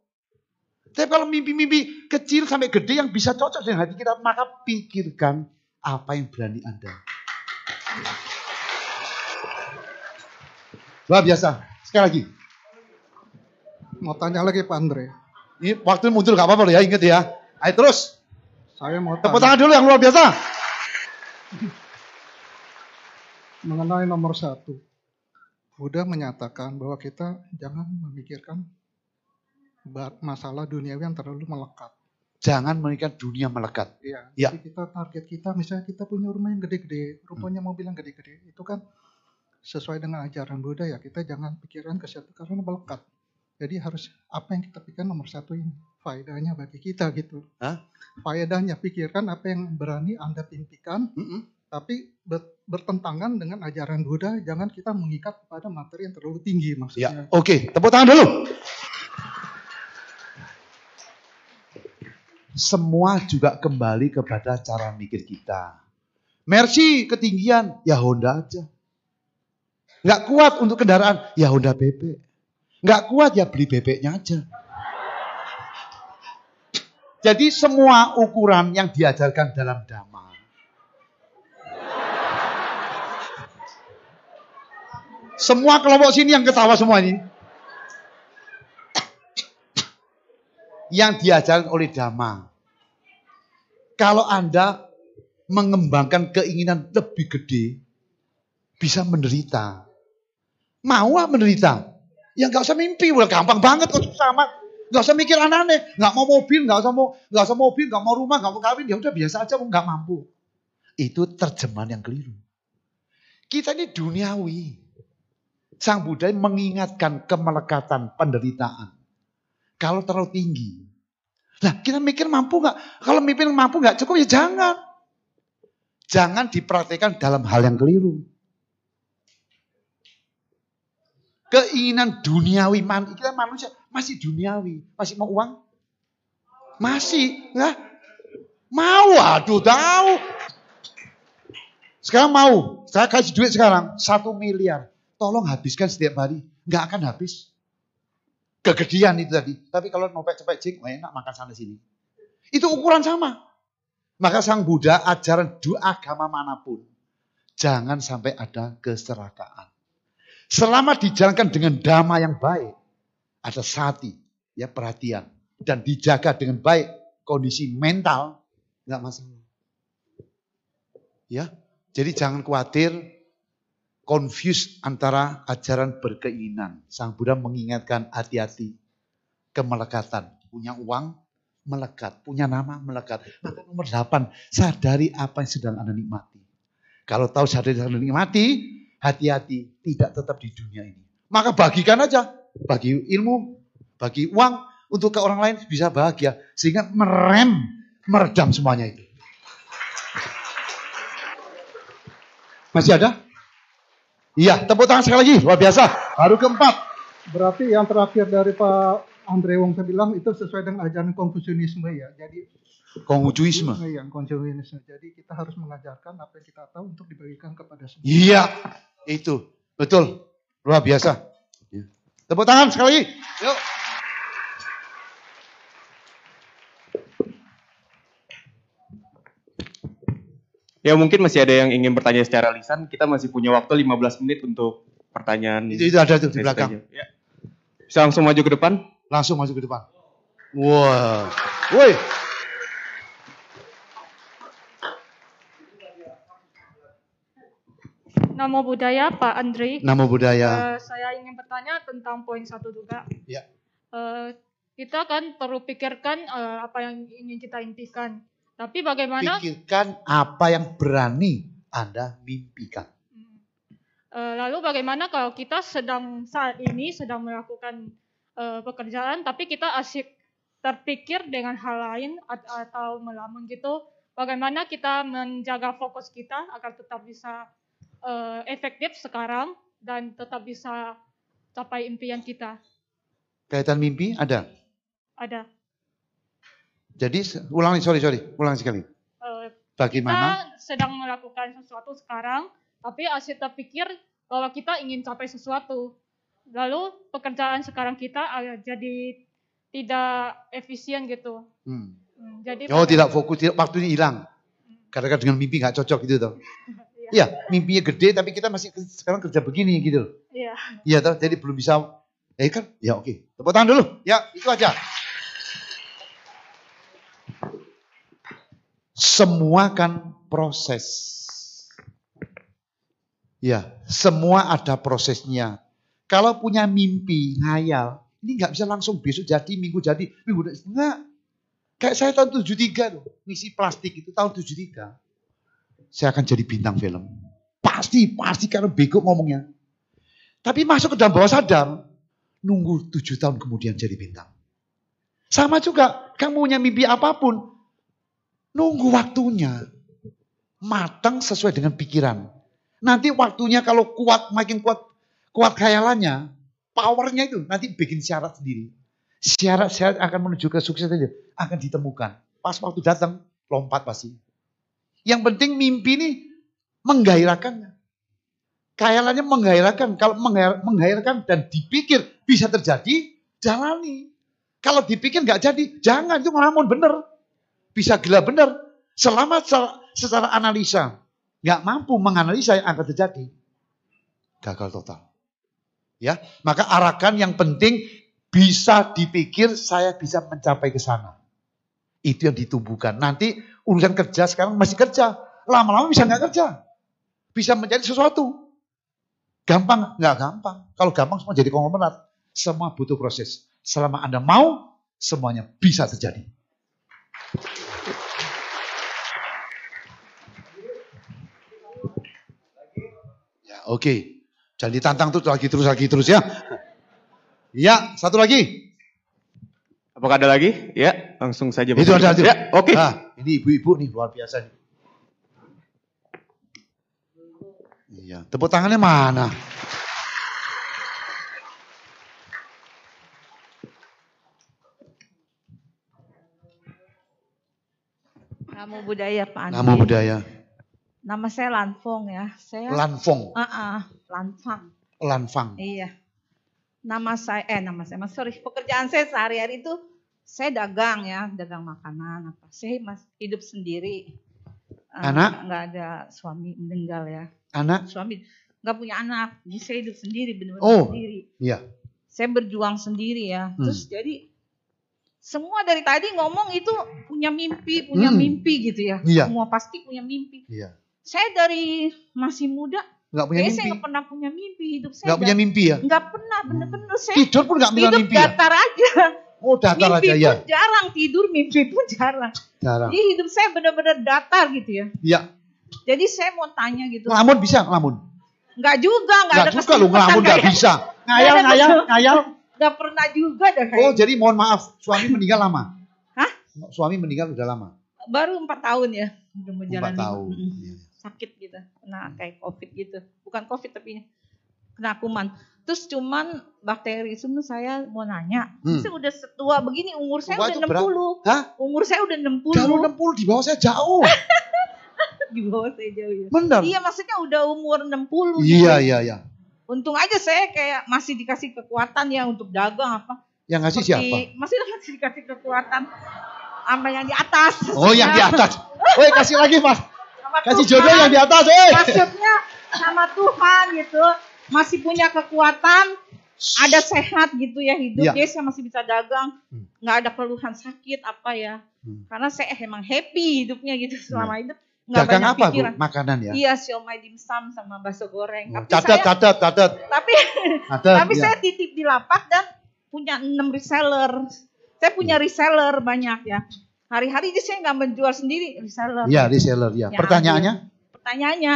C: Tapi kalau mimpi-mimpi kecil sampai gede yang bisa cocok dengan hati kita, maka pikirkan apa yang berani Anda. Luar biasa. Sekali lagi.
G: Mau tanya lagi Pak Andre,
C: Ini waktu muncul gak apa-apa ya, inget ya. Ayo terus.
G: saya mau
C: Tepuk tangan dulu yang luar biasa.
G: mengenai nomor satu. Buddha menyatakan bahwa kita jangan memikirkan masalah duniawi yang terlalu melekat.
C: Jangan menginginkan dunia melekat.
G: Iya,
C: Ya.
G: jadi kita target kita misalnya kita punya rumah yang gede-gede, rumahnya mobil yang gede-gede, itu kan sesuai dengan ajaran Buddha ya kita jangan pikiran ke situ karena melekat. Jadi harus apa yang kita pikirkan nomor satu ini faedahnya bagi kita gitu.
C: Hah?
G: Faedahnya pikirkan apa yang berani anda impikan,
C: Mm-mm.
G: tapi ber- bertentangan dengan ajaran Buddha. Jangan kita mengikat kepada materi yang terlalu tinggi
C: Ya,
G: maksudnya.
C: oke. Tepuk tangan dulu. Semua juga kembali kepada cara mikir kita. Mercy ketinggian, ya Honda aja. Nggak kuat untuk kendaraan, ya Honda bebek. Nggak kuat ya beli bebeknya aja. Jadi semua ukuran yang diajarkan dalam dhamma. Semua kelompok sini yang ketawa semua ini. Yang diajarkan oleh dhamma. Kalau Anda mengembangkan keinginan lebih gede, bisa menderita. Mau menderita? Ya nggak usah mimpi, udah gampang banget kok sama. Nggak usah mikir aneh-aneh. Nggak mau mobil, nggak usah mau, nggak usah mobil, nggak mau rumah, nggak mau kawin. Ya udah biasa aja, nggak mampu. Itu terjemahan yang keliru. Kita ini duniawi. Sang Buddha mengingatkan kemelekatan penderitaan. Kalau terlalu tinggi. Nah kita mikir mampu nggak? Kalau mikir mampu nggak cukup ya jangan. Jangan dipraktekkan dalam hal yang keliru. Keinginan duniawi, man- kita manusia masih duniawi. Masih mau uang? Masih. Nah, mau, aduh tahu. Sekarang mau, saya kasih duit sekarang, satu miliar. Tolong habiskan setiap hari. Nggak akan habis. Kegedean itu tadi. Tapi kalau cepet cik, wah enak makan sana sini. Itu ukuran sama. Maka sang Buddha ajaran doa agama mana pun. Jangan sampai ada keserakaan. Selama dijalankan dengan dhamma yang baik. Ada sati, ya perhatian. Dan dijaga dengan baik kondisi mental. nggak masalah. Ya, jadi jangan khawatir confused antara ajaran berkeinginan. Sang Buddha mengingatkan hati-hati kemelekatan. Punya uang, melekat. Punya nama, melekat. Maka nomor 8, sadari apa yang sedang Anda nikmati. Kalau tahu sadar dan menikmati, hati-hati tidak tetap di dunia ini. Maka bagikan aja, bagi ilmu, bagi uang untuk ke orang lain bisa bahagia sehingga merem, meredam semuanya itu. Masih ada? Iya, tepuk tangan sekali lagi, luar biasa. Baru keempat.
G: Berarti yang terakhir dari Pak Andre Wong saya bilang itu sesuai dengan ajaran Konfusianisme ya. Jadi
C: Konghucuisme.
G: Iya, Konfusianisme. Jadi kita harus mengajarkan apa yang kita tahu untuk dibagikan kepada semua.
C: Iya, itu. Betul. Luar biasa. Ya. Tepuk tangan sekali lagi. Yuk.
A: Ya mungkin masih ada yang ingin bertanya secara lisan. Kita masih punya waktu 15 menit untuk pertanyaan.
C: Itu, itu ada tuh di belakang.
A: Ya. Bisa langsung maju ke depan.
C: Langsung masuk ke depan. Wah. Woi.
H: Namo Buddhaya Pak Andri.
C: Nama budaya.
H: Eh, saya ingin bertanya tentang poin satu juga.
C: Ya.
H: Eh, kita kan perlu pikirkan eh, apa yang ingin kita impikan. Tapi bagaimana?
C: Pikirkan apa yang berani Anda mimpikan.
H: eh, lalu bagaimana kalau kita sedang saat ini sedang melakukan eh, pekerjaan, tapi kita asik terpikir dengan hal lain at- atau melamun gitu. Bagaimana kita menjaga fokus kita agar tetap bisa eh, efektif sekarang dan tetap bisa capai impian kita.
C: Kaitan mimpi ada.
H: Ada.
C: Jadi ulangi, sorry, sorry. Ulangi sekali.
H: Eh,
C: Bagaimana?
H: kita sedang melakukan sesuatu sekarang, tapi asik terpikir bahwa kita ingin capai sesuatu. Lalu pekerjaan sekarang kita jadi tidak efisien gitu.
C: Hmm.
H: Hmm, Jadi
C: Oh tidak fokus, tidak, waktunya hilang. Kadang-kadang dengan mimpi nggak cocok gitu toh. (laughs) Iya, mimpinya gede tapi kita masih sekarang kerja begini gitu.
H: Iya.
C: Iya toh, jadi belum bisa. Eh kan, ya oke. Tepuk tangan dulu. Ya, itu aja. Semua kan proses. Ya, semua ada prosesnya. Kalau punya mimpi, ngayal, ini nggak bisa langsung besok jadi, minggu jadi, minggu depan. Enggak. Kayak saya tahun 73 loh, misi plastik itu tahun 73. Saya akan jadi bintang film. Pasti, pasti karena bego ngomongnya. Tapi masuk ke dalam bawah sadar, nunggu tujuh tahun kemudian jadi bintang. Sama juga, kamu punya mimpi apa pun, nunggu waktunya. Matang sesuai dengan pikiran. Nanti waktunya kalau kuat, makin kuat, kuat khayalannya, powernya itu nanti bikin syarat sendiri. Syarat-syarat akan menuju ke sukses itu akan ditemukan. Pas waktu datang, lompat pasti. Yang penting mimpi ini menggairahkannya. Khayalannya menggairahkan. Kalau menggair- menggairahkan dan dipikir bisa terjadi, jalani. Kalau dipikir nggak jadi, jangan. Itu ngelamun bener. Bisa gila bener. Selama secara, secara analisa nggak mampu menganalisa yang akan terjadi, gagal total. Ya, maka arahkan yang penting bisa dipikir saya bisa mencapai ke sana. Itu yang ditumbuhkan. Nanti urusan kerja sekarang masih kerja. Lama-lama bisa nggak kerja. Bisa menjadi sesuatu. Gampang? Nggak gampang. Kalau gampang semua jadi konglomerat. Semua butuh proses. Selama Anda mau, semuanya bisa terjadi. Ya, oke. Jangan ditantang terus lagi terus lagi terus ya. Ya, satu lagi.
A: Apakah ada lagi? Ya, langsung saja.
C: Itu ada itu.
A: Ya, oke.
C: Ah, ini ibu-ibu nih luar biasa nih. Iya, tepuk tangannya mana?
E: Namo budaya Pak Andi.
C: Nama budaya.
E: Nama saya Lanfong ya. Saya
C: Lanfong,
E: Ah, ah, Lanfang.
C: Lanfang.
E: Iya. Nama saya eh nama saya Mas sorry. Pekerjaan saya sehari-hari itu saya dagang ya, dagang makanan apa. Saya mas hidup sendiri. Eh,
C: Anak?
E: nggak ada suami meninggal ya.
C: Anak?
E: Suami nggak punya anak. Jadi saya hidup sendiri benar-benar
C: Oh.
E: sendiri.
C: Iya.
E: Saya berjuang sendiri ya.
C: Hmm.
E: Terus jadi semua dari tadi ngomong itu punya mimpi, punya
C: Hmm.
E: mimpi gitu ya.
C: Iya.
E: Semua pasti punya mimpi.
C: Iya.
E: Saya dari masih muda,
C: Nggak punya
E: kayaknya saya
C: mimpi.
E: nggak pernah punya mimpi hidup saya.
C: Nggak punya mimpi ya?
E: Nggak pernah, bener-bener saya
C: Tidur pun nggak punya
E: hidup
C: mimpi ya?
E: datar aja.
C: Oh datar
E: mimpi
C: aja
E: pun
C: ya.
E: jarang, tidur mimpi pun jarang.
C: Jarang.
E: Jadi hidup saya bener-bener datar gitu ya.
C: Iya.
E: Jadi saya mau tanya gitu.
C: Ngelamun bisa ngelamun.
E: Enggak juga, enggak
C: Nggak
E: ada
C: juga lu ngelamun nggak bisa. (laughs) Ngayal, ngayal, ngayal.
E: Enggak pernah juga dah kayak.
C: Oh jadi mohon maaf, suami meninggal lama.
E: Hah?
C: Suami meninggal udah lama.
E: Baru empat tahun ya, udah menjalani.
C: Empat tahun. Iya.
E: Sakit gitu, kena kayak covid gitu. Bukan covid tapi kena kuman. Terus cuman bakteri itu saya mau nanya,
C: Hmm.
E: saya udah setua begini umur saya udah
C: itu berapa?
E: 60.
C: Hah?
E: Umur saya udah 60.
C: Jauh 60 di bawah saya jauh. (laughs)
E: Di bawah saya jauh ya.
C: Benar.
E: Iya maksudnya udah umur 60
C: Iya,
E: gitu.
C: iya, iya.
E: Untung aja saya kayak masih dikasih kekuatan ya untuk dagang apa.
C: Yang ngasih
E: Seperti-
C: siapa?
E: Masih (laughs) masih dikasih kekuatan sama yang di atas.
C: Oh yang di atas. (laughs) Woi kasih lagi mas.
E: Sama
C: Kasih
E: Tuhan.
C: jodoh yang di atas. Eh.
E: Maksudnya sama Tuhan gitu. Masih punya kekuatan. Ada sehat gitu ya hidup.
C: Iya.
E: Jadi saya masih bisa dagang.
C: Hmm.
E: nggak ada keluhan sakit apa ya.
C: Hmm.
E: Karena saya emang happy hidupnya gitu selama hidup. Nggak
C: Dagang
E: banyak
C: apa bu?
E: pikiran.
C: Makanan ya.
E: Iya, siomay dimsum sama bakso goreng.
C: Oh,
E: Tapi
C: Catat,
E: saya,
C: catat, catat.
E: tapi
C: Catat.
E: tapi
C: iya.
E: saya titip di lapak dan punya enam reseller. Saya punya reseller banyak ya. Hari-hari dia saya nggak menjual sendiri reseller.
C: Iya reseller ya.
E: Ya,
C: Pertanyaannya?
E: Pertanyaannya,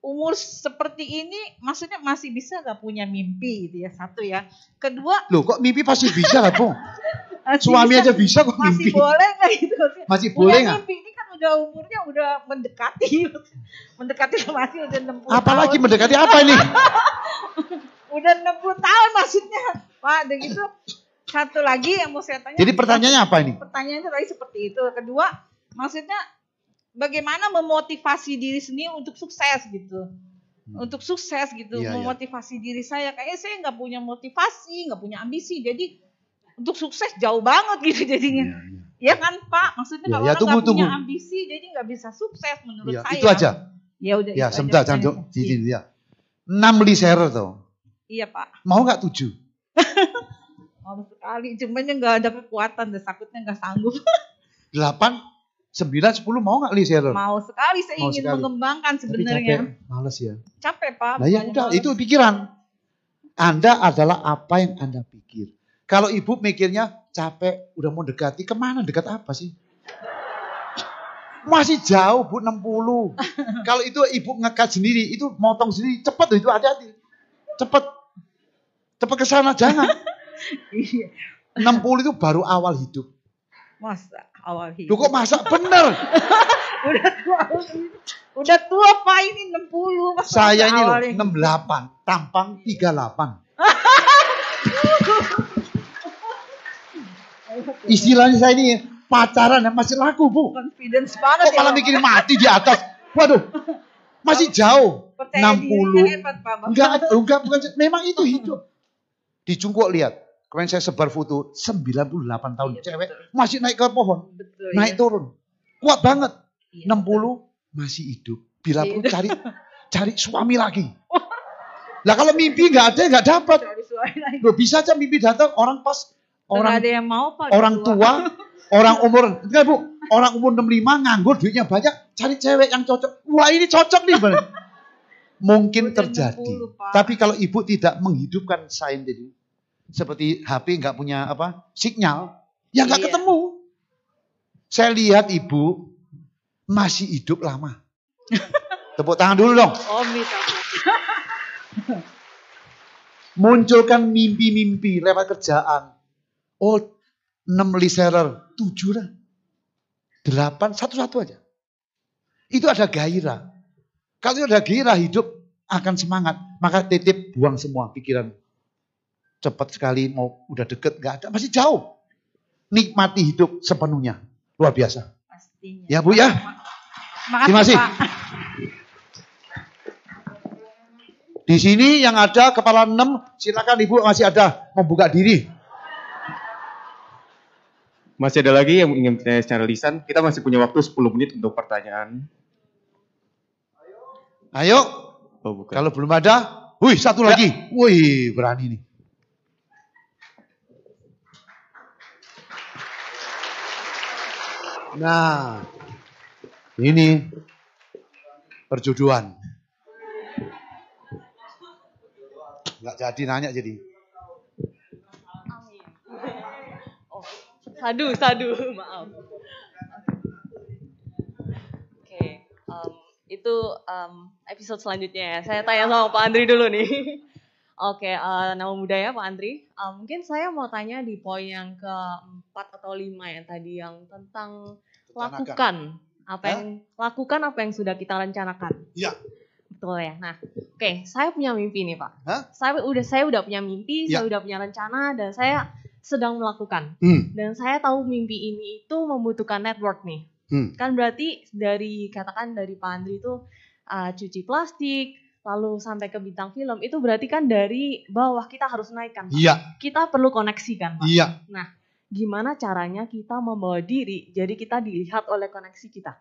E: umur seperti ini maksudnya masih bisa nggak punya mimpi gitu ya satu ya. Kedua,
C: Loh kok mimpi pasti bisa lah bu? (laughs)
E: masih
C: Suami
E: bisa-
C: aja bisa kok
E: masih
C: mimpi.
E: boleh nggak gitu?
C: Masih
E: Punya
C: boleh nggak?
E: mimpi ini udah umurnya udah mendekati, (laughs) mendekati masih udah 60
C: Apalagi
E: tahun.
C: mendekati apa ini? (laughs)
E: Udah 60 tahun maksudnya. Pak, udah gitu. Satu lagi yang mau saya tanya.
C: Jadi pertanyaannya apa ini?
E: Pertanyaannya tadi seperti itu. Kedua, maksudnya bagaimana memotivasi diri sendiri untuk sukses gitu. Untuk sukses gitu,
C: iya.
E: memotivasi diri saya. Kayaknya saya nggak punya motivasi, nggak punya ambisi. Jadi untuk sukses jauh banget gitu jadinya. Ya kan Pak, maksudnya
C: Ya,
E: kalau
C: ya,
E: orang
C: tunggu,
E: nggak punya
C: tunggu.
E: ambisi, jadi nggak bisa sukses menurut
C: Ya,
E: saya.
C: itu aja.
E: Ya udah.
C: Ya sebentar,
E: aja
C: jangan di sini ya. 6 reseller tuh.
E: Iya Pak.
C: Mau nggak tujuh? (laughs)
E: Mau sekali, cuman yang nggak ada kekuatan, dan takutnya nggak sanggup. (laughs)
C: Delapan, sembilan, sepuluh mau nggak reseller?
E: Mau sekali, saya
C: Mau
E: ingin
C: sekali.
E: mengembangkan
C: Tapi
E: sebenarnya.
C: capek, males ya.
E: Capek Pak.
C: Nah ya udah,
E: males.
C: itu pikiran. Anda adalah apa yang Anda pikir. Kalau ibu mikirnya capek, udah mau dekati, ke mana dekat apa sih? Masih jauh bu 60. (laughs) Kalau itu ibu ngekat sendiri, itu motong sendiri, cepet itu hati-hati. Cepet. Cepet ke sana jangan. (laughs)
E: Iya.
C: 60 itu baru awal hidup.
E: Masa awal hidup.
C: Lu kok masak bener? (laughs)
E: Udah tua. Udah tua Pak ini 60. Masa
C: Saya ini loh
E: awalnya hidup?
C: 68, tampang 38. Istilahnya saya ini pacaran yang masih laku bu.
E: Confidence banget
C: Kok malah
E: Bapak.
C: mikirin mati di atas? Waduh, masih jauh.
E: Percaya dirinya
C: 60.
E: hebat Pak. Bapak.
C: Enggak, enggak, bukan. Memang itu hidup. Di Cungkuk lihat. Kemarin saya sebar foto 98 tahun
E: Iya,
C: cewek
E: betul.
C: masih naik ke pohon,
E: Betul,
C: naik
E: ya.
C: turun. Kuat banget.
E: Iya,
C: 60 masih hidup. Bila pun
E: Iya.
C: cari (laughs) cari suami lagi. Lah kalau mimpi nggak ada nggak dapat. Loh, bisa aja mimpi datang orang pas orang
E: ada yang mau Pak.
C: orang tua, (laughs) orang umur enggak Bu, orang umur 65 nganggur duitnya banyak, cari cewek yang cocok. Wah, ini cocok nih, Bang. Mungkin terjadi.
E: 60, Pak.
C: Tapi kalau ibu tidak menghidupkan sign tadi, seperti HP nggak punya apa sinyal, ya nggak
E: Iya.
C: ketemu. Saya lihat ibu masih hidup lama. (laughs) Tepuk tangan dulu dong.
E: Oh. (laughs)
C: Munculkan mimpi-mimpi lewat kerjaan. Oh, 6 reseller, 7 lah. 8, satu-satu aja. Itu ada gairah. Kalau ada gairah hidup akan semangat. Maka titip buang semua pikiran. Cepat sekali mau udah deket nggak ada. Masih jauh. Nikmati hidup sepenuhnya. Luar biasa.
E: Pastinya.
C: Ya Bu ya. Terima kasih. Di sini yang ada kepala 6, silakan Ibu masih ada membuka diri.
A: Masih ada lagi yang ingin bertanya secara lisan? Kita masih punya waktu 10 menit untuk pertanyaan.
C: Ayo,
A: Oh, bukan.
C: Kalau belum ada, wih satu lagi. Wih, berani nih. Nah, ini perjodohan. Nggak jadi nanya jadi.
I: Sadu, sadu, maaf. Oke, em, itu em, episode selanjutnya ya. Saya tanya sama Pak Andri dulu nih. Oke, eh, nama muda ya Pak Andri. Eh, mungkin saya mau tanya di poin yang keempat atau lima ya tadi yang tentang lakukan apa yang lakukan apa yang sudah kita rencanakan.
C: Iya.
I: Betul ya. Nah, oke, saya punya mimpi nih Pak.
C: Hah?
I: Saya udah saya udah punya mimpi,
C: Ya.
I: saya udah punya rencana dan saya sedang melakukan.
C: Hmm.
I: Dan saya tahu mimpi ini itu membutuhkan network nih.
C: Hmm.
I: Kan berarti dari katakan dari Pak Andri itu uh, cuci plastik, lalu sampai ke bintang film, itu berarti kan dari bawah kita harus naikkan.
C: Iya.
I: Kita perlu koneksi kan, Pak.
C: Iya.
I: Nah, gimana caranya kita membawa diri jadi kita dilihat oleh koneksi kita?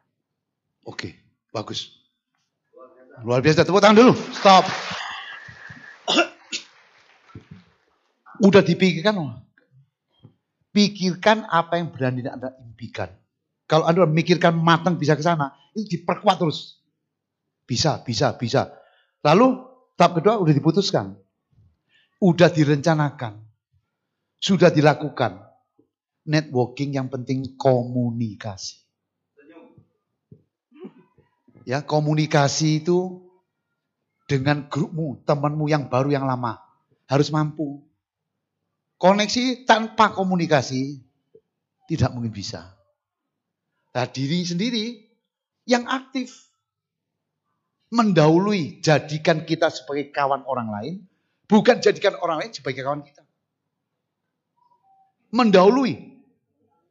C: Oke, bagus. Luar biasa, tepuk tangan dulu. Stop. (coughs) Udah dipikirkan loh. Pikirkan apa yang berani Anda impikan. Kalau Anda memikirkan matang bisa ke sana, itu diperkuat terus. Bisa, bisa, bisa. Lalu tahap kedua udah diputuskan. Udah direncanakan. Sudah dilakukan. Networking yang penting komunikasi. Ya, komunikasi itu dengan grupmu, temanmu yang baru yang lama harus mampu. Koneksi tanpa komunikasi tidak mungkin bisa. Nah, diri sendiri yang aktif mendahului, jadikan kita sebagai kawan orang lain, bukan jadikan orang lain sebagai kawan kita. Mendahului.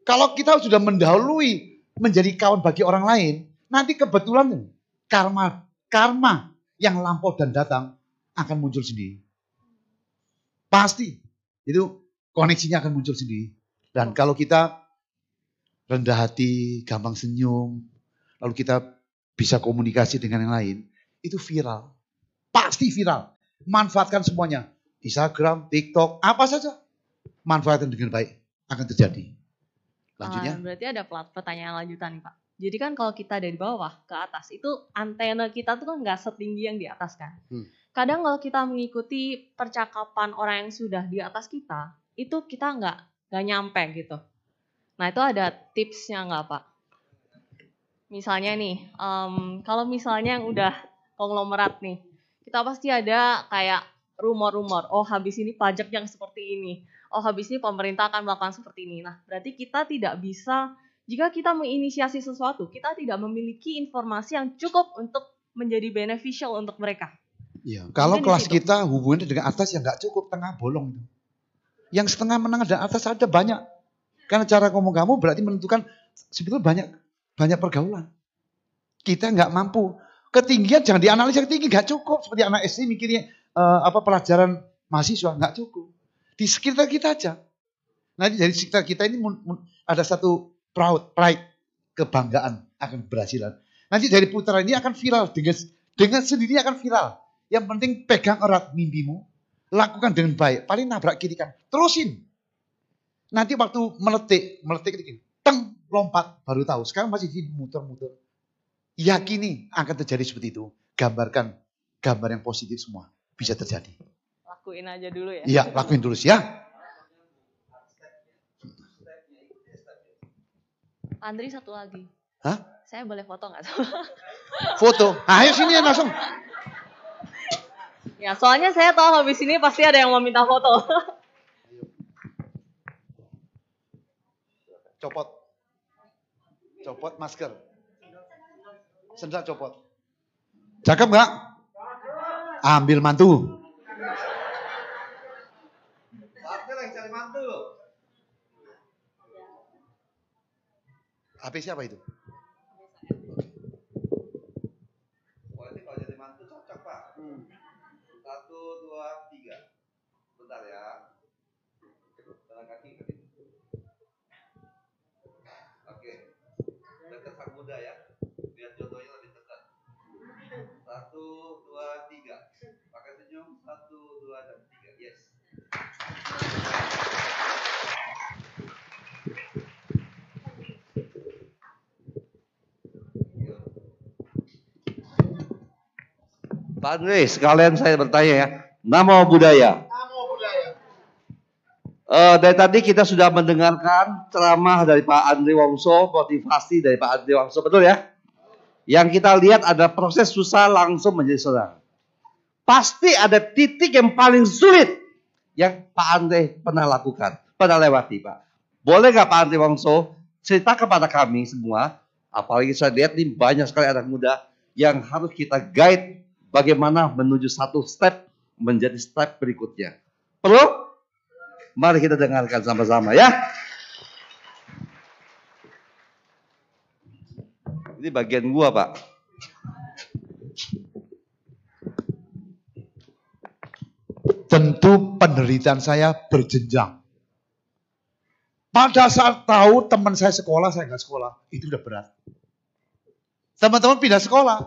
C: Kalau kita sudah mendahului menjadi kawan bagi orang lain, nanti kebetulan karma karma yang lampau dan datang akan muncul sendiri. Pasti itu koneksinya akan muncul sendiri. Dan kalau kita rendah hati, gampang senyum, lalu kita bisa komunikasi dengan yang lain, itu viral. Pasti viral. Manfaatkan semuanya. Instagram, TikTok, apa saja. Manfaatkan dengan baik. Akan terjadi. Lanjutnya.
I: Ah, berarti ada plat- pertanyaan lanjutan nih Pak. Jadi kan kalau kita dari bawah ke atas itu antena kita tuh kan nggak setinggi yang di atas kan.
C: Hmm.
I: Kadang kalau kita mengikuti percakapan orang yang sudah di atas kita, itu kita nggak nggak nyampe gitu. Nah itu ada tipsnya nggak Pak? Misalnya nih, em, kalau misalnya yang udah konglomerat nih, kita pasti ada kayak rumor-rumor. Oh habis ini pajak yang seperti ini. Oh habis ini pemerintah akan melakukan seperti ini. Nah berarti kita tidak bisa jika kita menginisiasi sesuatu, kita tidak memiliki informasi yang cukup untuk menjadi beneficial untuk mereka.
C: Iya. Kalau
I: Mungkin
C: kelas kita hubungannya dengan atas yang nggak cukup, tengah bolong. Yang setengah menengah dan atas ada banyak. Karena cara ngomong kamu berarti menentukan sebetulnya banyak banyak pergaulan. Kita nggak mampu. Ketinggian jangan dianalisa ketinggi nggak cukup. Seperti anak SD mikirnya eh, apa pelajaran mahasiswa nggak cukup. Di sekitar kita aja. Nanti dari sekitar kita ini ada satu proud, pride, kebanggaan akan keberhasilan. Nanti dari putaran ini akan viral dengan dengan sendirinya akan viral. Yang penting pegang erat mimpimu, lakukan dengan baik. Paling nabrak kiri kan, terusin. Nanti waktu meletik, meletik gini, teng lompat baru tahu. Sekarang masih di muter-muter. Yakini akan terjadi seperti itu. Gambarkan gambar yang positif semua bisa terjadi.
I: Lakuin aja dulu ya.
C: Iya, lakuin dulu ya.
I: Andri satu lagi.
C: Hah?
I: Saya boleh foto nggak? (laughs)
C: Foto. Ayo sini ya langsung.
I: Ya soalnya saya tahu habis ini pasti ada yang mau minta foto. (laughs)
C: Copot. Copot masker. Sendal copot. Cakep nggak? Ambil mantu. HP siapa itu?
J: Berarti kalau jadi mantu cocok pak. Satu, dua, tiga. Bentar ya. Jalan kaki. Oke. Dekat sang muda ya. Biar jodohnya lebih dekat. Satu, dua, tiga. Pakai senyum. Satu, dua, dan tiga. Yes. Pak Andre, sekalian saya bertanya ya. Namo budaya. Eh, dari tadi kita sudah mendengarkan ceramah dari Pak Andri Wongso, motivasi dari Pak Andri Wongso, betul ya?
K: Yang kita lihat ada proses susah langsung menjadi senang. Pasti ada titik yang paling sulit yang Pak Andre pernah lakukan, pernah lewati Pak. Boleh nggak Pak Andre Wongso cerita kepada kami semua, apalagi saya lihat nih banyak sekali anak muda yang harus kita guide bagaimana menuju satu step menjadi step berikutnya. Perlu? Mari kita dengarkan sama-sama ya. Ini bagian gua, Pak.
C: Tentu penderitaan saya berjenjang. Pada saat tahu teman saya sekolah, saya nggak sekolah. Itu udah berat. Teman-teman pindah sekolah.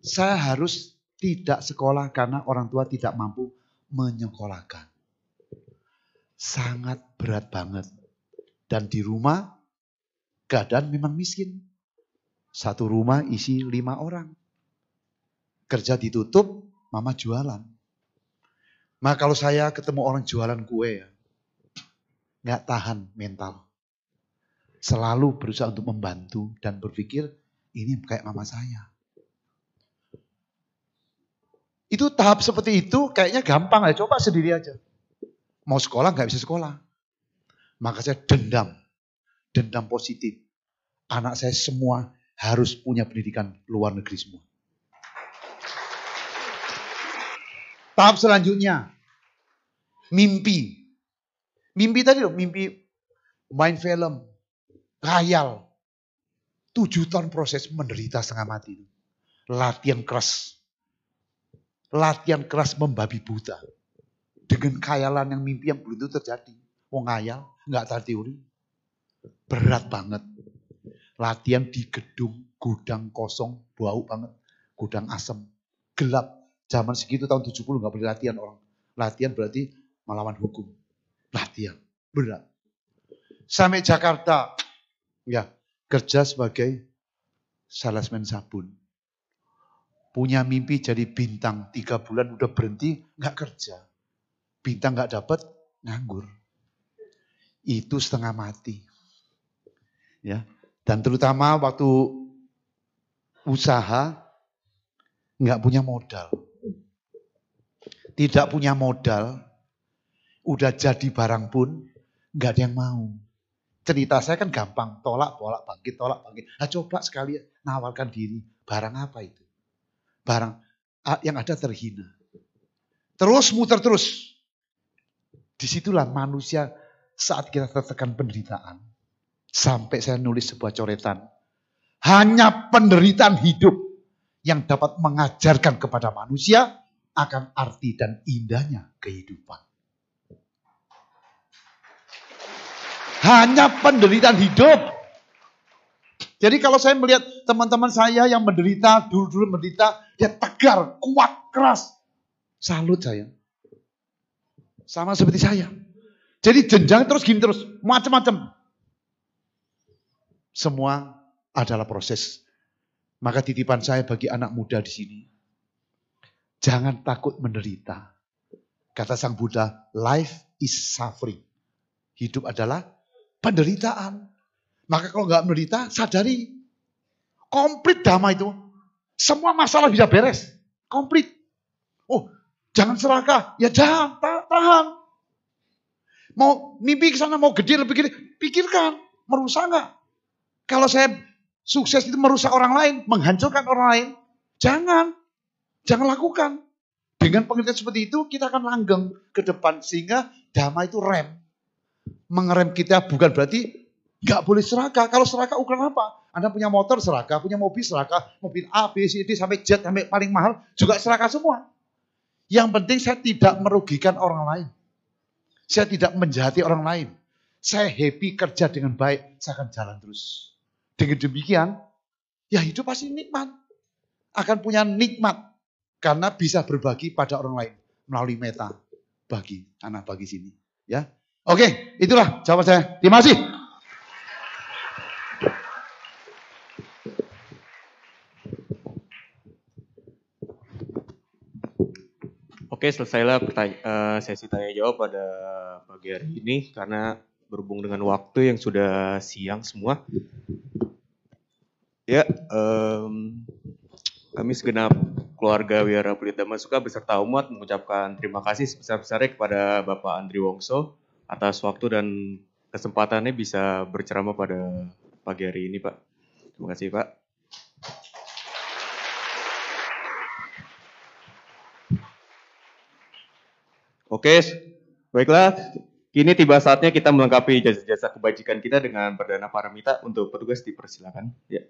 C: Saya harus tidak sekolah karena orang tua tidak mampu menyekolahkan. Sangat berat banget. Dan di rumah, keadaan memang miskin. Satu rumah isi lima orang. Kerja ditutup, mama jualan. Maka kalau saya ketemu orang jualan kue ya, nggak tahan mental. Selalu berusaha untuk membantu dan berpikir ini kayak mama saya. Itu tahap seperti itu kayaknya gampang ya, coba sendiri aja. Mau sekolah nggak bisa sekolah. Maka saya dendam, dendam positif. Anak saya semua harus punya pendidikan luar negeri semua. Tahap selanjutnya, mimpi. Mimpi tadi loh, mimpi main film, khayal. Tujuh tahun proses menderita setengah mati. Latihan keras. Latihan keras membabi buta. Dengan khayalan yang mimpi yang belum itu terjadi. Mau ngayal, nggak tahu teori. Berat banget. Latihan di gedung, gudang kosong, bau banget. Gudang asem, gelap. Zaman segitu tahun 70 nggak boleh latihan orang. Latihan berarti melawan hukum. Latihan, berat. Sampai Jakarta, ya kerja sebagai salesman sabun. Punya mimpi jadi bintang, tiga bulan udah berhenti, nggak kerja. Bintang nggak dapat, nganggur. Itu setengah mati. Ya, dan terutama waktu usaha nggak punya modal tidak punya modal, udah jadi barang pun nggak ada yang mau. Cerita saya kan gampang, tolak, tolak, bangkit, tolak, bangkit. Nah coba sekali nawarkan diri, barang apa itu? Barang yang ada terhina. Terus muter terus. Di situlah manusia saat kita tertekan penderitaan. Sampai saya nulis sebuah coretan. Hanya penderitaan hidup yang dapat mengajarkan kepada manusia akan arti dan indahnya kehidupan. Hanya penderitaan hidup. Jadi kalau saya melihat teman-teman saya yang menderita, dulu-dulu menderita, dia tegar, kuat, keras. Salut saya. Sama seperti saya. Jadi jenjang terus gini terus, macam-macam. Semua adalah proses. Maka titipan saya bagi anak muda di sini. Jangan takut menderita. Kata Sang Buddha, life is suffering. Hidup adalah penderitaan. Maka kalau nggak menderita, sadari. Komplit damai itu. Semua masalah bisa beres. Komplit. Oh, jangan serakah. Ya jangan, tahan. Mau mimpi ke sana, mau gede lebih gede. Pikirkan, merusak nggak? Kalau saya sukses itu merusak orang lain, menghancurkan orang lain. Jangan. Jangan lakukan. Dengan pengertian seperti itu kita akan langgeng ke depan sehingga damai itu rem. Mengerem kita bukan berarti nggak boleh serakah. Kalau serakah ukuran apa? Anda punya motor serakah, punya mobil serakah, mobil A, B, C, D sampai jet sampai paling mahal juga serakah semua. Yang penting saya tidak merugikan orang lain. Saya tidak menjahati orang lain. Saya happy kerja dengan baik, saya akan jalan terus. Dengan demikian, ya hidup pasti nikmat. Akan punya nikmat karena bisa berbagi pada orang lain melalui meta bagi anak bagi sini ya oke itulah jawaban saya terima kasih
A: Oke, selesailah uh, sesi tanya jawab pada pagi hari ini karena berhubung dengan waktu yang sudah siang semua. Ya, em, kami segenap keluarga Wiara Pelita Masuka beserta umat mengucapkan terima kasih sebesar-besarnya kepada Bapak Andri Wongso atas waktu dan kesempatannya bisa berceramah pada pagi hari ini, Pak. Terima kasih, Pak. Oke, baiklah. Kini tiba saatnya kita melengkapi jasa-jasa kebajikan kita dengan perdana paramita untuk petugas dipersilakan. Ya.